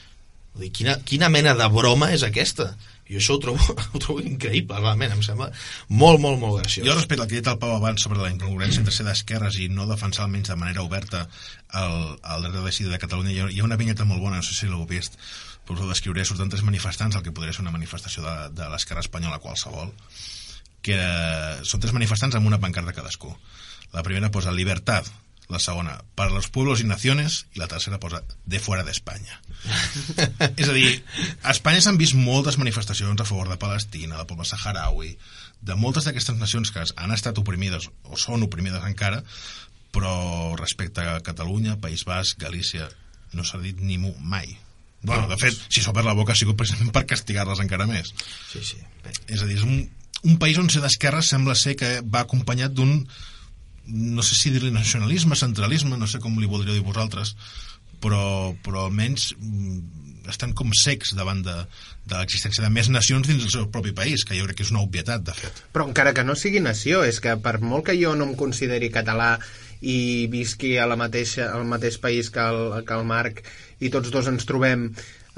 Vull dir, quina, quina mena de broma és aquesta? Jo això ho trobo, ho trobo increïble, realment, em sembla molt, molt, molt graciós. Jo respecte al que ha dit el Pau abans sobre la incongruència entre ser d'esquerres i no defensar almenys de manera oberta el, el dret a decidir de Catalunya, hi ha, una vinyeta molt bona, no sé si l'heu vist, però us descriuré, surten tres manifestants, el que podria ser una manifestació de, de l'esquerra espanyola qualsevol, que són tres manifestants amb una pancarta cadascú. La primera posa Libertad, la segona, para los pueblos y naciones, i la tercera posa de fuera d'Espanya. és a dir, a Espanya s'han vist moltes manifestacions a favor de Palestina, del poble saharaui, de moltes d'aquestes nacions que han estat oprimides o són oprimides encara, però respecte a Catalunya, País Basc, Galícia, no s'ha dit ni mu mai. Bueno, de fet, si s'ha la boca ha sigut precisament per castigar-les encara més. Sí, sí. Bé. És a dir, és un, un país on ser d'esquerra sembla ser que va acompanyat d'un no sé si dir-li nacionalisme, centralisme, no sé com li voldríeu dir vosaltres, però, però almenys mm, estan com secs davant de, de l'existència de més nacions dins del seu propi país, que jo crec que és una obvietat, de fet. Però encara que no sigui nació, és que per molt que jo no em consideri català i visqui a la mateixa, al mateix país que el, que el Marc i tots dos ens trobem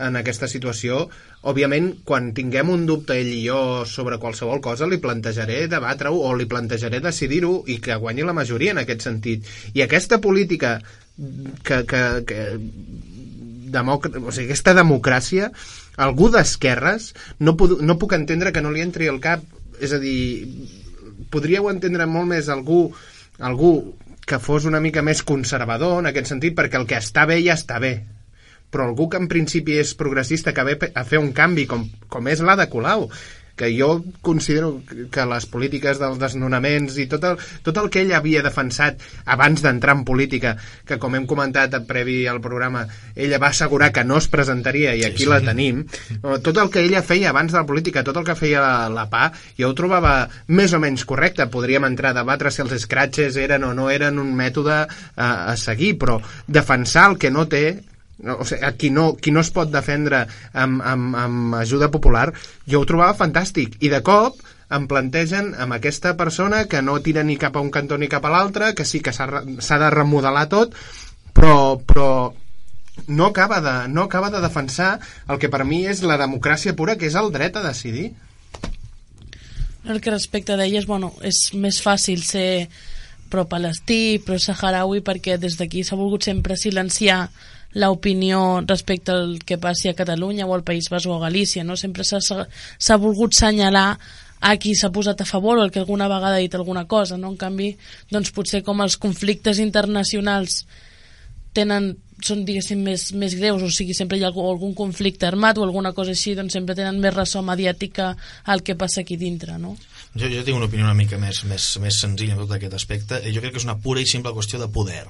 en aquesta situació, òbviament, quan tinguem un dubte ell i jo sobre qualsevol cosa, li plantejaré debatre-ho o li plantejaré decidir-ho i que guanyi la majoria en aquest sentit. I aquesta política que, que, que demòcr o sigui, aquesta democràcia algú d'esquerres no, pu no puc entendre que no li entri al cap és a dir, podríeu entendre molt més algú algú que fos una mica més conservador en aquest sentit, perquè el que està bé ja està bé però algú que en principi és progressista que ve a fer un canvi com, com és la de Colau que jo considero que les polítiques dels desnonaments i tot el, tot el que ell havia defensat abans d'entrar en política, que com hem comentat previ al programa, ella va assegurar que no es presentaria i aquí sí, sí. la tenim, tot el que ella feia abans de la política, tot el que feia la, la PA, jo ho trobava més o menys correcte. Podríem entrar a debatre si els scratches eren o no eren un mètode a, a seguir, però defensar el que no té no, o sigui, qui, no, qui no es pot defendre amb, amb, amb ajuda popular, jo ho trobava fantàstic. I de cop em plantegen amb aquesta persona que no tira ni cap a un cantó ni cap a l'altre, que sí que s'ha de remodelar tot, però, però no acaba, de, no acaba de defensar el que per mi és la democràcia pura, que és el dret a decidir. El que respecte d'elles, bueno, és més fàcil ser pro-palestí, pro-saharaui, perquè des d'aquí s'ha volgut sempre silenciar l'opinió respecte al que passi a Catalunya o al País Basc o a Galícia, no? Sempre s'ha volgut senyalar a qui s'ha posat a favor o el que alguna vegada ha dit alguna cosa, no? En canvi, doncs potser com els conflictes internacionals tenen són, diguéssim, més, més greus, o sigui, sempre hi ha algun, algun conflicte armat o alguna cosa així, doncs sempre tenen més ressò mediàtica al que passa aquí dintre, no? Jo, jo tinc una opinió una mica més, més, més senzilla en tot aquest aspecte. Jo crec que és una pura i simple qüestió de poder.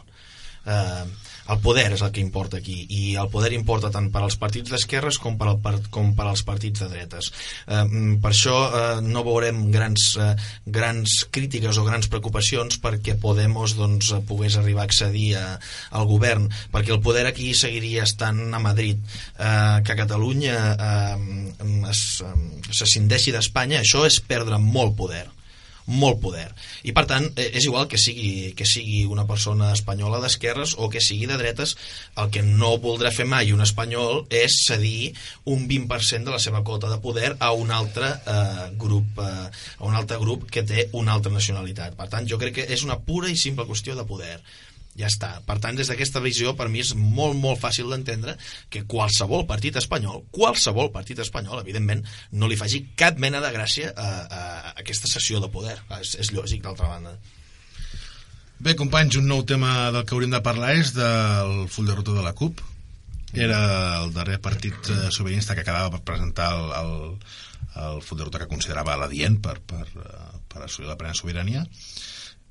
Eh, el poder és el que importa aquí i el poder importa tant per als partits d'esquerres com, per al, com per als partits de dretes. Eh, mm, per això eh, no veurem grans, eh, grans crítiques o grans preocupacions perquè Podemos doncs, pogués arribar a accedir a, al govern perquè el poder aquí seguiria estant a Madrid. Eh, que Catalunya eh, es, eh, se d'Espanya això és perdre molt poder molt poder. I per tant eh, és igual que sigui, que sigui una persona espanyola d'esquerres o que sigui de dretes el que no voldrà fer mai un espanyol és cedir un 20% de la seva cota de poder a un altre eh, grup eh, a un altre grup que té una altra nacionalitat. Per tant jo crec que és una pura i simple qüestió de poder ja està. Per tant, des d'aquesta visió, per mi és molt, molt fàcil d'entendre que qualsevol partit espanyol, qualsevol partit espanyol, evidentment, no li faci cap mena de gràcia a, a, aquesta sessió de poder. És, és lògic, d'altra banda. Bé, companys, un nou tema del que hauríem de parlar és del full de ruta de la CUP. Era el darrer partit eh, sobiranista que acabava per presentar el, el, el full de ruta que considerava l'adient per, per, eh, per assolir la plena sobirania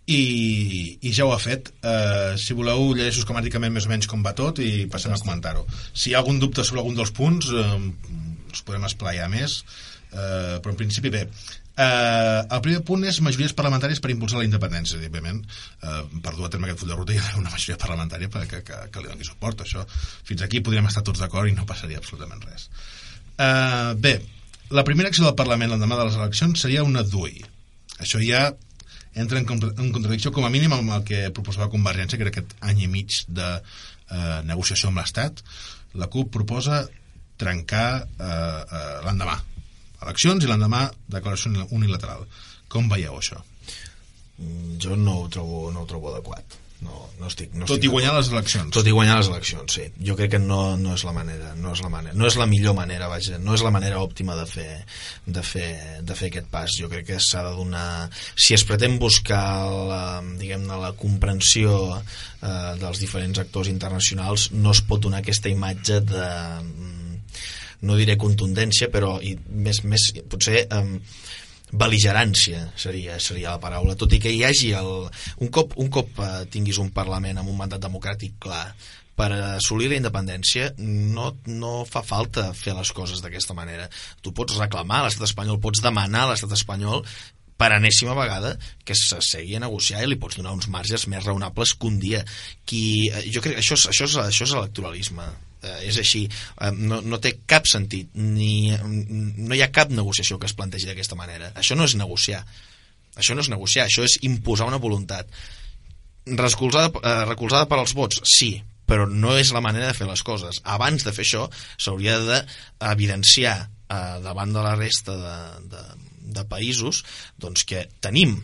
i, i ja ho ha fet. Uh, si voleu llegeixo esquemàticament més o menys com va tot i passem a comentar-ho. Si hi ha algun dubte sobre algun dels punts uh, ens podem esplaiar més. Uh, però en principi bé. Uh, el primer punt és majories parlamentàries per impulsar la independència òbviament. Uh, per dur a terme aquest full de ruta hi ha una majoria parlamentària perquè, que, que li doni suport. Això. fins aquí podríem estar tots d'acord i no passaria absolutament res. Uh, bé la primera acció del Parlament l'endemà de les eleccions seria una DUI això ja entra en, en contradicció com a mínim amb el que proposava Convergència, que era aquest any i mig de eh, negociació amb l'Estat. La CUP proposa trencar eh, eh, l'endemà. Eleccions i l'endemà declaració unilateral. Com veieu això? Jo no ho trobo, no ho trobo adequat. No, no estic, no Tot estic i guanyar les eleccions. tot i guanyar les eleccions, sí. Jo crec que no, no és la manera, no és la manera, no és la millor manera, vaja, no és la manera òptima de fer, de fer, de fer aquest pas. Jo crec que s'ha de donar... Si es pretén buscar la, diguem-ne, la comprensió eh, dels diferents actors internacionals, no es pot donar aquesta imatge de mm, no diré contundència, però i més, més potser eh, beligerància seria, seria la paraula tot i que hi hagi el, un cop, un cop eh, tinguis un Parlament amb un mandat democràtic clar per assolir la independència no, no fa falta fer les coses d'aquesta manera. Tu pots reclamar a l'estat espanyol pots demanar a l'estat espanyol per enèsima vegada que s'assegui a negociar i li pots donar uns marges més raonables que un dia. Qui, eh, jo crec que això això és, això és electoralisme eh, és així, eh, no, no té cap sentit ni, no hi ha cap negociació que es plantegi d'aquesta manera. Això no és negociar. Això no és negociar, això és imposar una voluntat. Recolzada, eh, recolzada per als vots, sí però no és la manera de fer les coses. Abans de fer això s'hauria d'evidenciar eh, davant de la resta de, de, de països doncs que tenim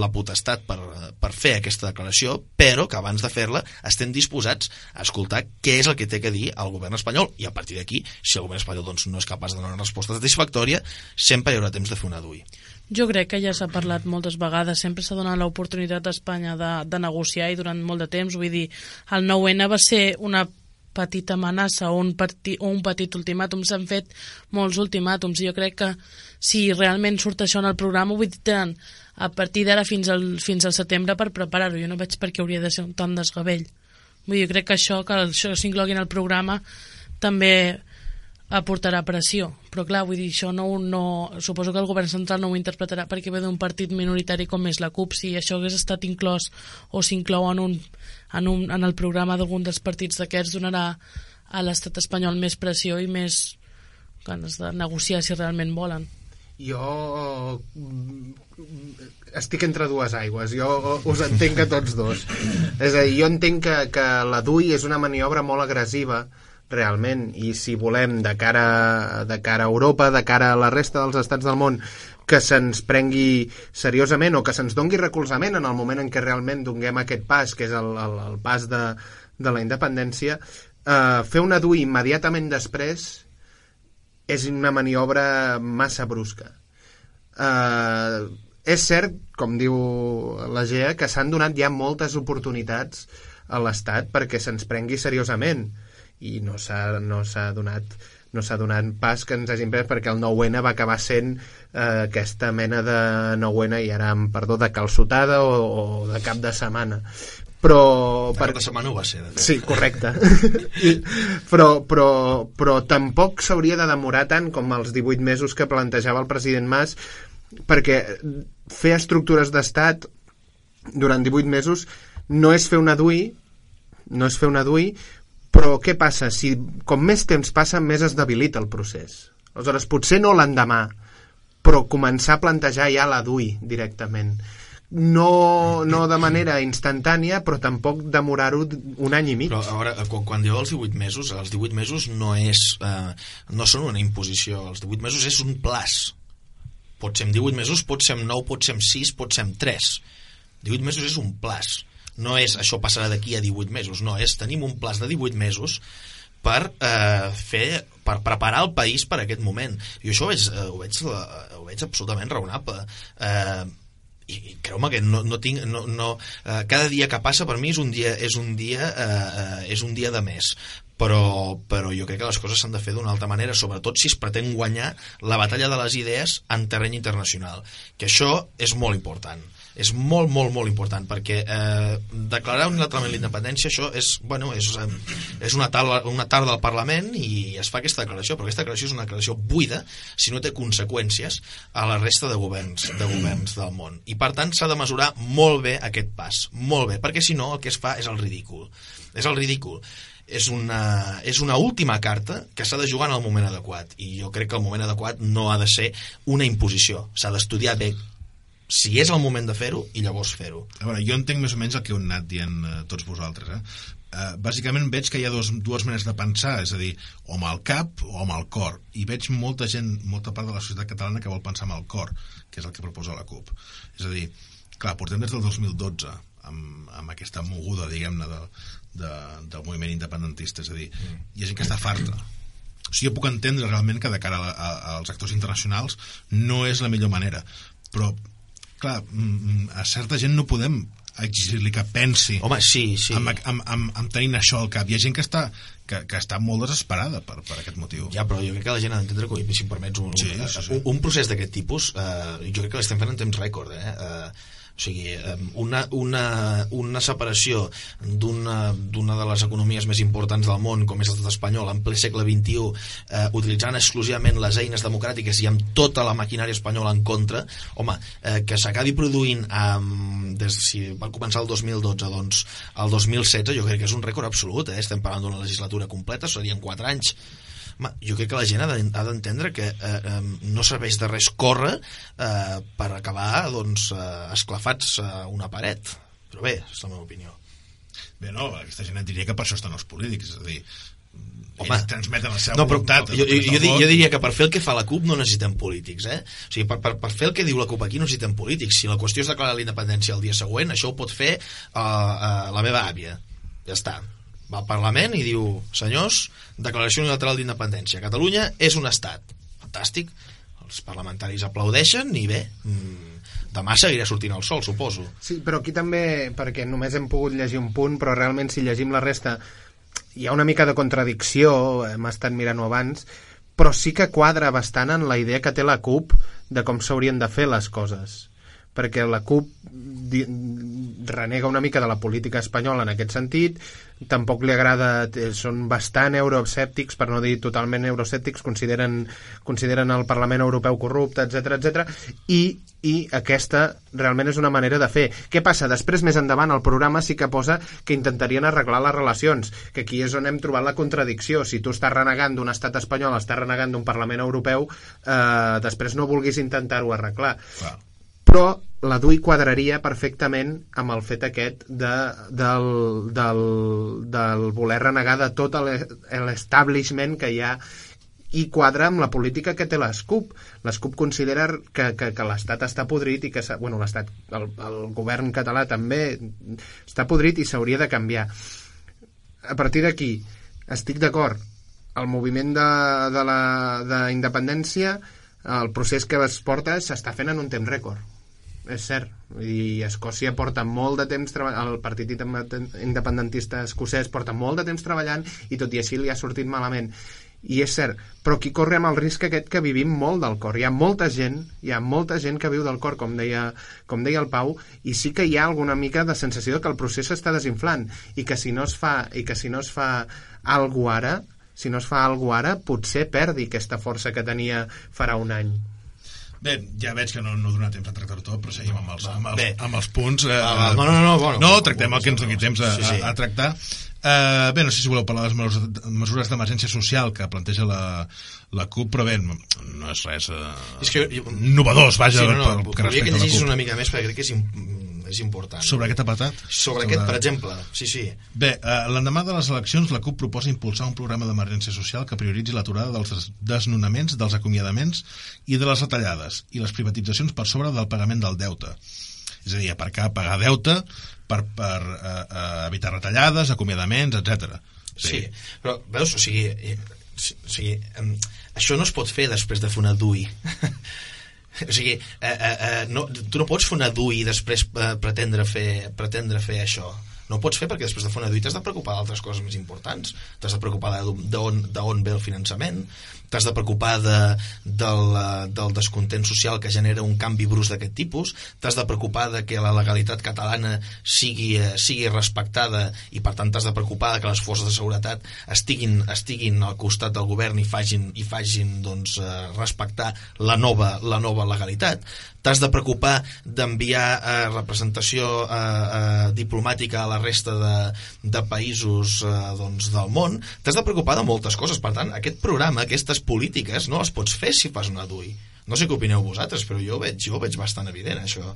la potestat per, per fer aquesta declaració, però que abans de fer-la estem disposats a escoltar què és el que té que dir el govern espanyol. I a partir d'aquí, si el govern espanyol doncs, no és capaç de donar una resposta satisfactòria, sempre hi haurà temps de fer una DUI. Jo crec que ja s'ha parlat moltes vegades, sempre s'ha donat l'oportunitat a Espanya de, de negociar i durant molt de temps, vull dir, el 9-N va ser una petita amenaça o un, peti, o un petit ultimàtum, s'han fet molts ultimàtums. I jo crec que si realment surt això en el programa, vull dir, tenen a partir d'ara fins, al, fins al setembre per preparar-ho, jo no veig per què hauria de ser un tant desgavell. Vull dir, crec que això, que això s'inclogui en el programa també aportarà pressió, però clar, vull dir, això no, no, suposo que el govern central no ho interpretarà perquè ve d'un partit minoritari com és la CUP, si això hagués estat inclòs o s'inclou en, un, en, un, en el programa d'algun dels partits d'aquests donarà a l'estat espanyol més pressió i més ganes de negociar si realment volen. Jo mm, estic entre dues aigües, jo us entenc a tots dos. És a dir, jo entenc que, que la DUI és una maniobra molt agressiva, realment, i si volem de cara, de cara a Europa, de cara a la resta dels estats del món, que se'ns prengui seriosament o que se'ns dongui recolzament en el moment en què realment donguem aquest pas, que és el, el, el pas de, de la independència, eh, fer una DUI immediatament després és una maniobra massa brusca. Uh, és cert, com diu la GEA, que s'han donat ja moltes oportunitats a l'Estat perquè se'ns prengui seriosament i no s'ha no donat no s'ha donat pas que ens hagin pres perquè el 9-N va acabar sent eh, aquesta mena de 9-N i ara amb perdó de calçotada o, o de cap de setmana però... Per... de setmana ho va ser, de fet. Sí, correcte. però, però, però tampoc s'hauria de demorar tant com els 18 mesos que plantejava el president Mas, perquè fer estructures d'estat durant 18 mesos no és fer una DUI, no és fer una DUI, però què passa? Si com més temps passa, més es debilita el procés. Aleshores, potser no l'endemà, però començar a plantejar ja la DUI directament no, no de manera instantània, però tampoc demorar-ho un any i mig. Però a veure, quan, quan dieu els 18 mesos, els 18 mesos no és eh, no són una imposició, els 18 mesos és un plaç. Pot ser en 18 mesos, pot ser en 9, pot ser en 6, pot ser en 3. 18 mesos és un plaç. No és això passarà d'aquí a 18 mesos, no, és tenim un plaç de 18 mesos per eh, fer per preparar el país per aquest moment i això ho veig, eh, ho veig, ho veig absolutament raonable eh, i, creu-me que no, no tinc no, no, eh, cada dia que passa per mi és un dia és un dia, eh, és un dia de més. Però, però jo crec que les coses s'han de fer d'una altra manera sobretot si es pretén guanyar la batalla de les idees en terreny internacional que això és molt important és molt, molt, molt important perquè eh, declarar unilateralment la independència això és, bueno, és, eh, és una, tarda, una tarda al Parlament i es fa aquesta declaració, però aquesta declaració és una declaració buida si no té conseqüències a la resta de governs, de governs del món. I per tant s'ha de mesurar molt bé aquest pas, molt bé, perquè si no el que es fa és el ridícul. És el ridícul. És una, és una última carta que s'ha de jugar en el moment adequat i jo crec que el moment adequat no ha de ser una imposició, s'ha d'estudiar bé si és el moment de fer-ho i llavors fer-ho a veure, jo entenc més o menys el que heu anat dient eh, tots vosaltres eh? eh, bàsicament veig que hi ha dos, dues maneres de pensar, és a dir, o amb el cap o amb el cor, i veig molta gent, molta part de la societat catalana que vol pensar amb el cor, que és el que proposa la CUP. És a dir, clar, portem des del 2012 amb, amb aquesta moguda, diguem-ne, de, de, del moviment independentista, és a dir, hi ha gent que està farta. O sigui, jo puc entendre realment que de cara a, a, als actors internacionals no és la millor manera, però, clar, mm, mm, a certa gent no podem exigir-li que pensi Home, sí, sí. amb, amb, amb, amb tenint això al cap. Hi ha gent que està, que, que està molt desesperada per, per aquest motiu. Ja, però jo crec que la gent ha d'entendre que, si em permets, un, Sí, un, sí, sí. un, un procés d'aquest tipus, eh, jo crec que l'estem fent en temps rècord, eh? eh o sigui, una, una, una separació d'una de les economies més importants del món, com és l'estat espanyol, en ple segle XXI, eh, utilitzant exclusivament les eines democràtiques i amb tota la maquinària espanyola en contra, home, eh, que s'acabi produint eh, des, si va començar el 2012, doncs el 2016 jo crec que és un rècord absolut, eh? estem parlant d'una legislatura completa, serien 4 anys, jo crec que la gent ha d'en- ha d'entendre que eh, eh, no serveix de res córrer eh, per acabar doncs, eh, esclafats a una paret. Però bé, és la meva opinió. Bé, no, aquesta gent et diria que per això estan els polítics, és a dir, Home. ells transmeten la seva No, però voluntat. jo, jo, jo, jo diria que per fer el que fa la CUP no necessitem polítics, eh? O sigui, per, per, per fer el que diu la CUP aquí no necessitem polítics. Si la qüestió és declarar la independència el dia següent, això ho pot fer uh, uh, la meva àvia. Ja està. Va al Parlament i diu, senyors, declaració unilateral d'independència. Catalunya és un estat. Fantàstic. Els parlamentaris aplaudeixen i bé, mm, demà seguirà sortint el sol, suposo. Sí, però aquí també, perquè només hem pogut llegir un punt, però realment si llegim la resta hi ha una mica de contradicció, hem estat mirant-ho abans, però sí que quadra bastant en la idea que té la CUP de com s'haurien de fer les coses perquè la CUP renega una mica de la política espanyola en aquest sentit, tampoc li agrada, eh, són bastant euroescèptics, per no dir totalment euroescèptics, consideren, consideren el Parlament Europeu corrupte, etc etc. i, i aquesta realment és una manera de fer. Què passa? Després, més endavant, el programa sí que posa que intentarien arreglar les relacions, que aquí és on hem trobat la contradicció. Si tu estàs renegant d'un estat espanyol, estàs renegant d'un Parlament Europeu, eh, després no vulguis intentar-ho arreglar Clar. Però la DUI quadraria perfectament amb el fet aquest de, del, del, del voler renegar de tot l'e- l'establishment que hi ha i quadra amb la política que té l'ESCUP. L'ESCUP considera que, que, que l'Estat està podrit i que bueno, l'Estat, el, el govern català també està podrit i s'hauria de canviar. A partir d'aquí, estic d'acord. El moviment de, de la de independència, el procés que es porta s'està fent en un temps rècord. És cert. I Escòcia porta molt de temps treballant, el partit independentista escocès porta molt de temps treballant i tot i així li ha sortit malament. I és cert, però aquí correm el risc aquest que vivim molt del cor. Hi ha molta gent, hi ha molta gent que viu del cor, com deia, com deia el Pau, i sí que hi ha alguna mica de sensació que el procés s'està desinflant i que si no es fa, i que si no es fa algú ara, si no es fa algú ara, potser perdi aquesta força que tenia farà un any. Bé, ja veig que no, no dona temps a tractar tot, però seguim amb els, amb els, Bé. amb els punts. Eh, va, no, no, no, bueno, no, tractem el que ens doni temps a, sí, sí. a, a tractar. Eh, bé, no sé si voleu parlar de les mesures- d'emergència social que planteja la, la CUP, però bé, no, no és res eh, És que jo- novedós, vaja, sí, no, no, que volia que respecta a la CUP. una mica més perquè crec que és, és important. Sobre aquest apartat? Sobre aquest, per exemple, sí, sí. Bé, eh, l'endemà de les eleccions, la CUP proposa impulsar un programa d'emergència social que prioritzi l'aturada dels des- desnonaments, dels acomiadaments i de les retallades i les privatitzacions per sobre del pagament del deute. És a dir, aparcar pagar deute per, per eh, eh, evitar retallades, acomiadaments, etc. Sí, però veus, o sigui, eh, sí- o sigui això no es pot fer després de fer una DUI. O sigui, eh, eh, eh, no, tu no pots fer una DUI i després eh, pretendre, fer, pretendre fer això. No pots fer perquè després de fer una DUI t'has de preocupar d'altres coses més importants. T'has de preocupar d'on ve el finançament, t'has de preocupar de, del, eh, del descontent social que genera un canvi brusc d'aquest tipus, t'has de preocupar de que la legalitat catalana sigui, eh, sigui respectada i per tant t'has de preocupar de que les forces de seguretat estiguin, estiguin al costat del govern i fagin, i fagin doncs, eh, respectar la nova, la nova legalitat. T'has de preocupar d'enviar eh, representació eh, eh, diplomàtica a la resta de, de països eh, doncs, del món, t'has de preocupar de moltes coses. Per tant, aquest programa, aquestes polítiques, no les pots fer si fas una DUI. No sé què opineu vosaltres, però jo ho veig, jo ho veig bastant evident, això.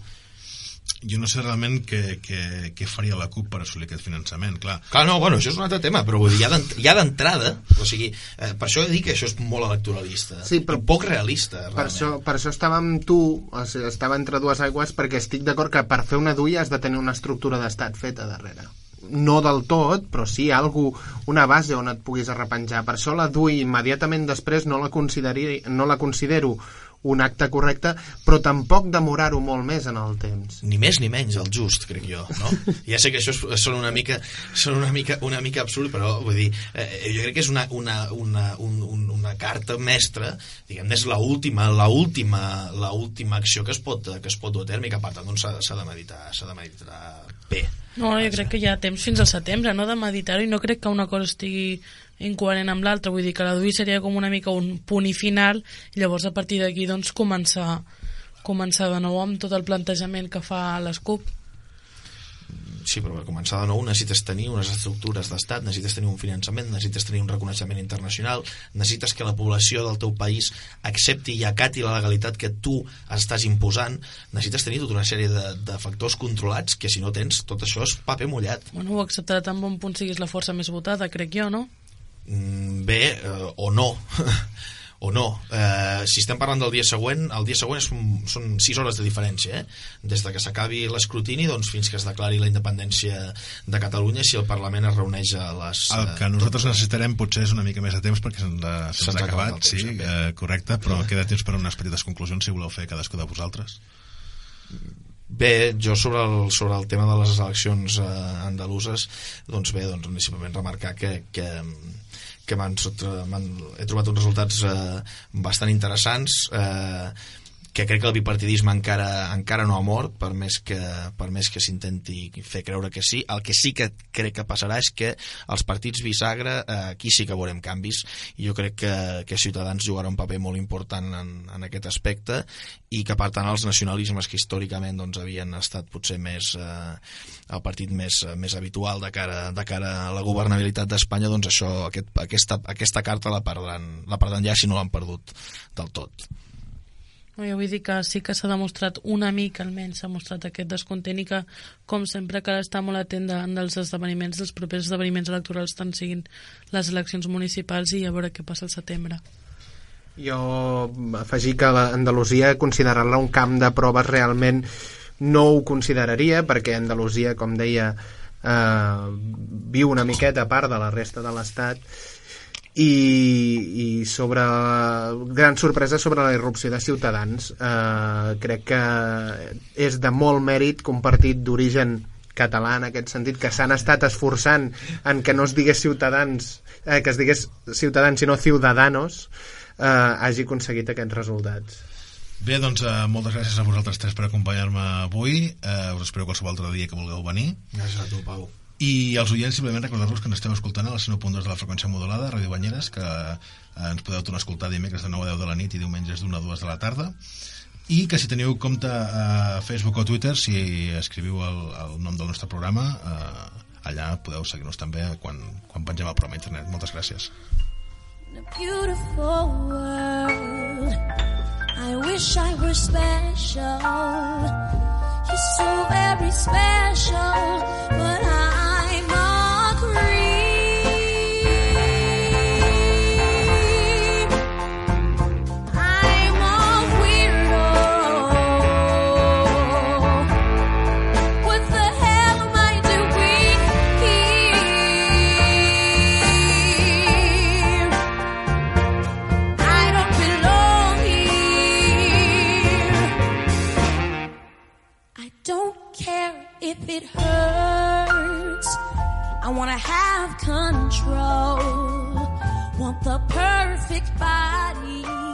jo no sé realment què, què, què faria la CUP per assolir aquest finançament, clar. Clar, no, bueno, això és un altre tema, però vull dir, ja d'ent- ja d'entrada, o sigui, eh, per això he dit que això és molt electoralista, Sí, però- poc realista, Per realment. això, per això estava amb tu, o sigui, estava entre dues aigües, perquè estic d'acord que per fer una duia has de tenir una estructura d'estat feta darrere. No del tot, però sí algú, una base on et puguis arrepenjar. Per això la DUI immediatament després no la, consideri, no la considero un acte correcte, però tampoc demorar-ho molt més en el temps. ni més ni menys, el just, crec jo, no? Ja sé que això és, són una mica, són una mica, una mica absurd, però vull dir, eh, jo crec que és una, una, una, un, un, una carta mestra, diguem és la última, la última, la última acció que es pot, que es pot dur a terme i que per tant doncs, s'ha s'ha de meditar, s'ha de meditar bé. No, jo crec que hi ha temps fins al setembre, no?, de meditar-ho, i no crec que una cosa estigui incoherent amb l'altra, vull dir que la DUI seria com una mica un punt i final, i llavors a partir d'aquí doncs començar començar de nou amb tot el plantejament que fa les CUP. Sí, però per començar de nou necessites tenir unes estructures d'estat, necessites tenir un finançament, necessites tenir un reconeixement internacional, necessites que la població del teu país accepti i acati la legalitat que tu estàs imposant, necessites tenir tota una sèrie de, de factors controlats que si no tens, tot això és paper mullat. Bueno, ho acceptarà tan bon punt siguis la força més votada, crec jo, no? Mm, Bé, eh, o no. o no. Eh, si estem parlant del dia següent, el dia següent és, un- són 6 hores de diferència, eh? Des de que s'acabi l'escrutini doncs, fins que es declari la independència de Catalunya si el Parlament es reuneix a les... El que eh, nosaltres necessitarem potser és una mica més de temps perquè se'ns ha, se ha acabat acabat, el sí, temps, eh, correcte, però queda temps per a unes petites conclusions si voleu fer cadascú de vosaltres. Bé, jo sobre el, sobre el tema de les eleccions eh, andaluses, doncs bé, doncs simplement remarcar que, que, que m'han he trobat uns resultats eh, bastant interessants eh, que crec que el bipartidisme encara, encara no ha mort per més que, per més que s'intenti fer creure que sí. El que sí que crec que passarà és que els partits bisagra eh, aquí sí que veurem canvis i jo crec que, que Ciutadans jugarà un paper molt important en, en aquest aspecte i que per tant els nacionalismes que històricament doncs, havien estat potser més eh, el partit més, més habitual de cara, de cara a la governabilitat d'Espanya doncs això, aquest, aquesta, aquesta carta la perdran, la perdran ja si no l'han perdut del tot. Jo vull dir que sí que s'ha demostrat una mica almenys s'ha mostrat aquest descontent i que com sempre cal estar molt atent davant dels esdeveniments dels propers esdeveniments electorals tant siguin les eleccions municipals i a veure què passa al setembre. Jo afegir que Andalusia considerar-la un camp de proves realment no ho consideraria perquè Andalusia, com deia eh, viu una miqueta a part de la resta de l'Estat i, i sobre gran sorpresa sobre la irrupció de Ciutadans eh, crec que és de molt mèrit que un partit d'origen català en aquest sentit, que s'han estat esforçant en que no es digués ciutadans eh, que es digués ciutadans sinó ciudadanos eh, hagi aconseguit aquests resultats Bé, doncs eh, moltes gràcies a vosaltres tres per acompanyar-me avui. Eh, us espero qualsevol altre dia que vulgueu venir. Gràcies a tu, Pau. I als oients simplement recordar-vos que ens esteu escoltant a la 1.2 de la freqüència modulada, Ràdio Banyeres, que eh, ens podeu tornar a escoltar dimecres de 9 a 10 de la nit i diumenges d'1 a 2 de la tarda i que si teniu compte a Facebook o Twitter, si escriviu el, el nom del nostre programa, eh, allà podeu seguir-nos també quan, quan pengem el programa a internet. Moltes gràcies. A. I wish I were special. You're so very special, but it hurts. I wanna have control. Want the perfect body.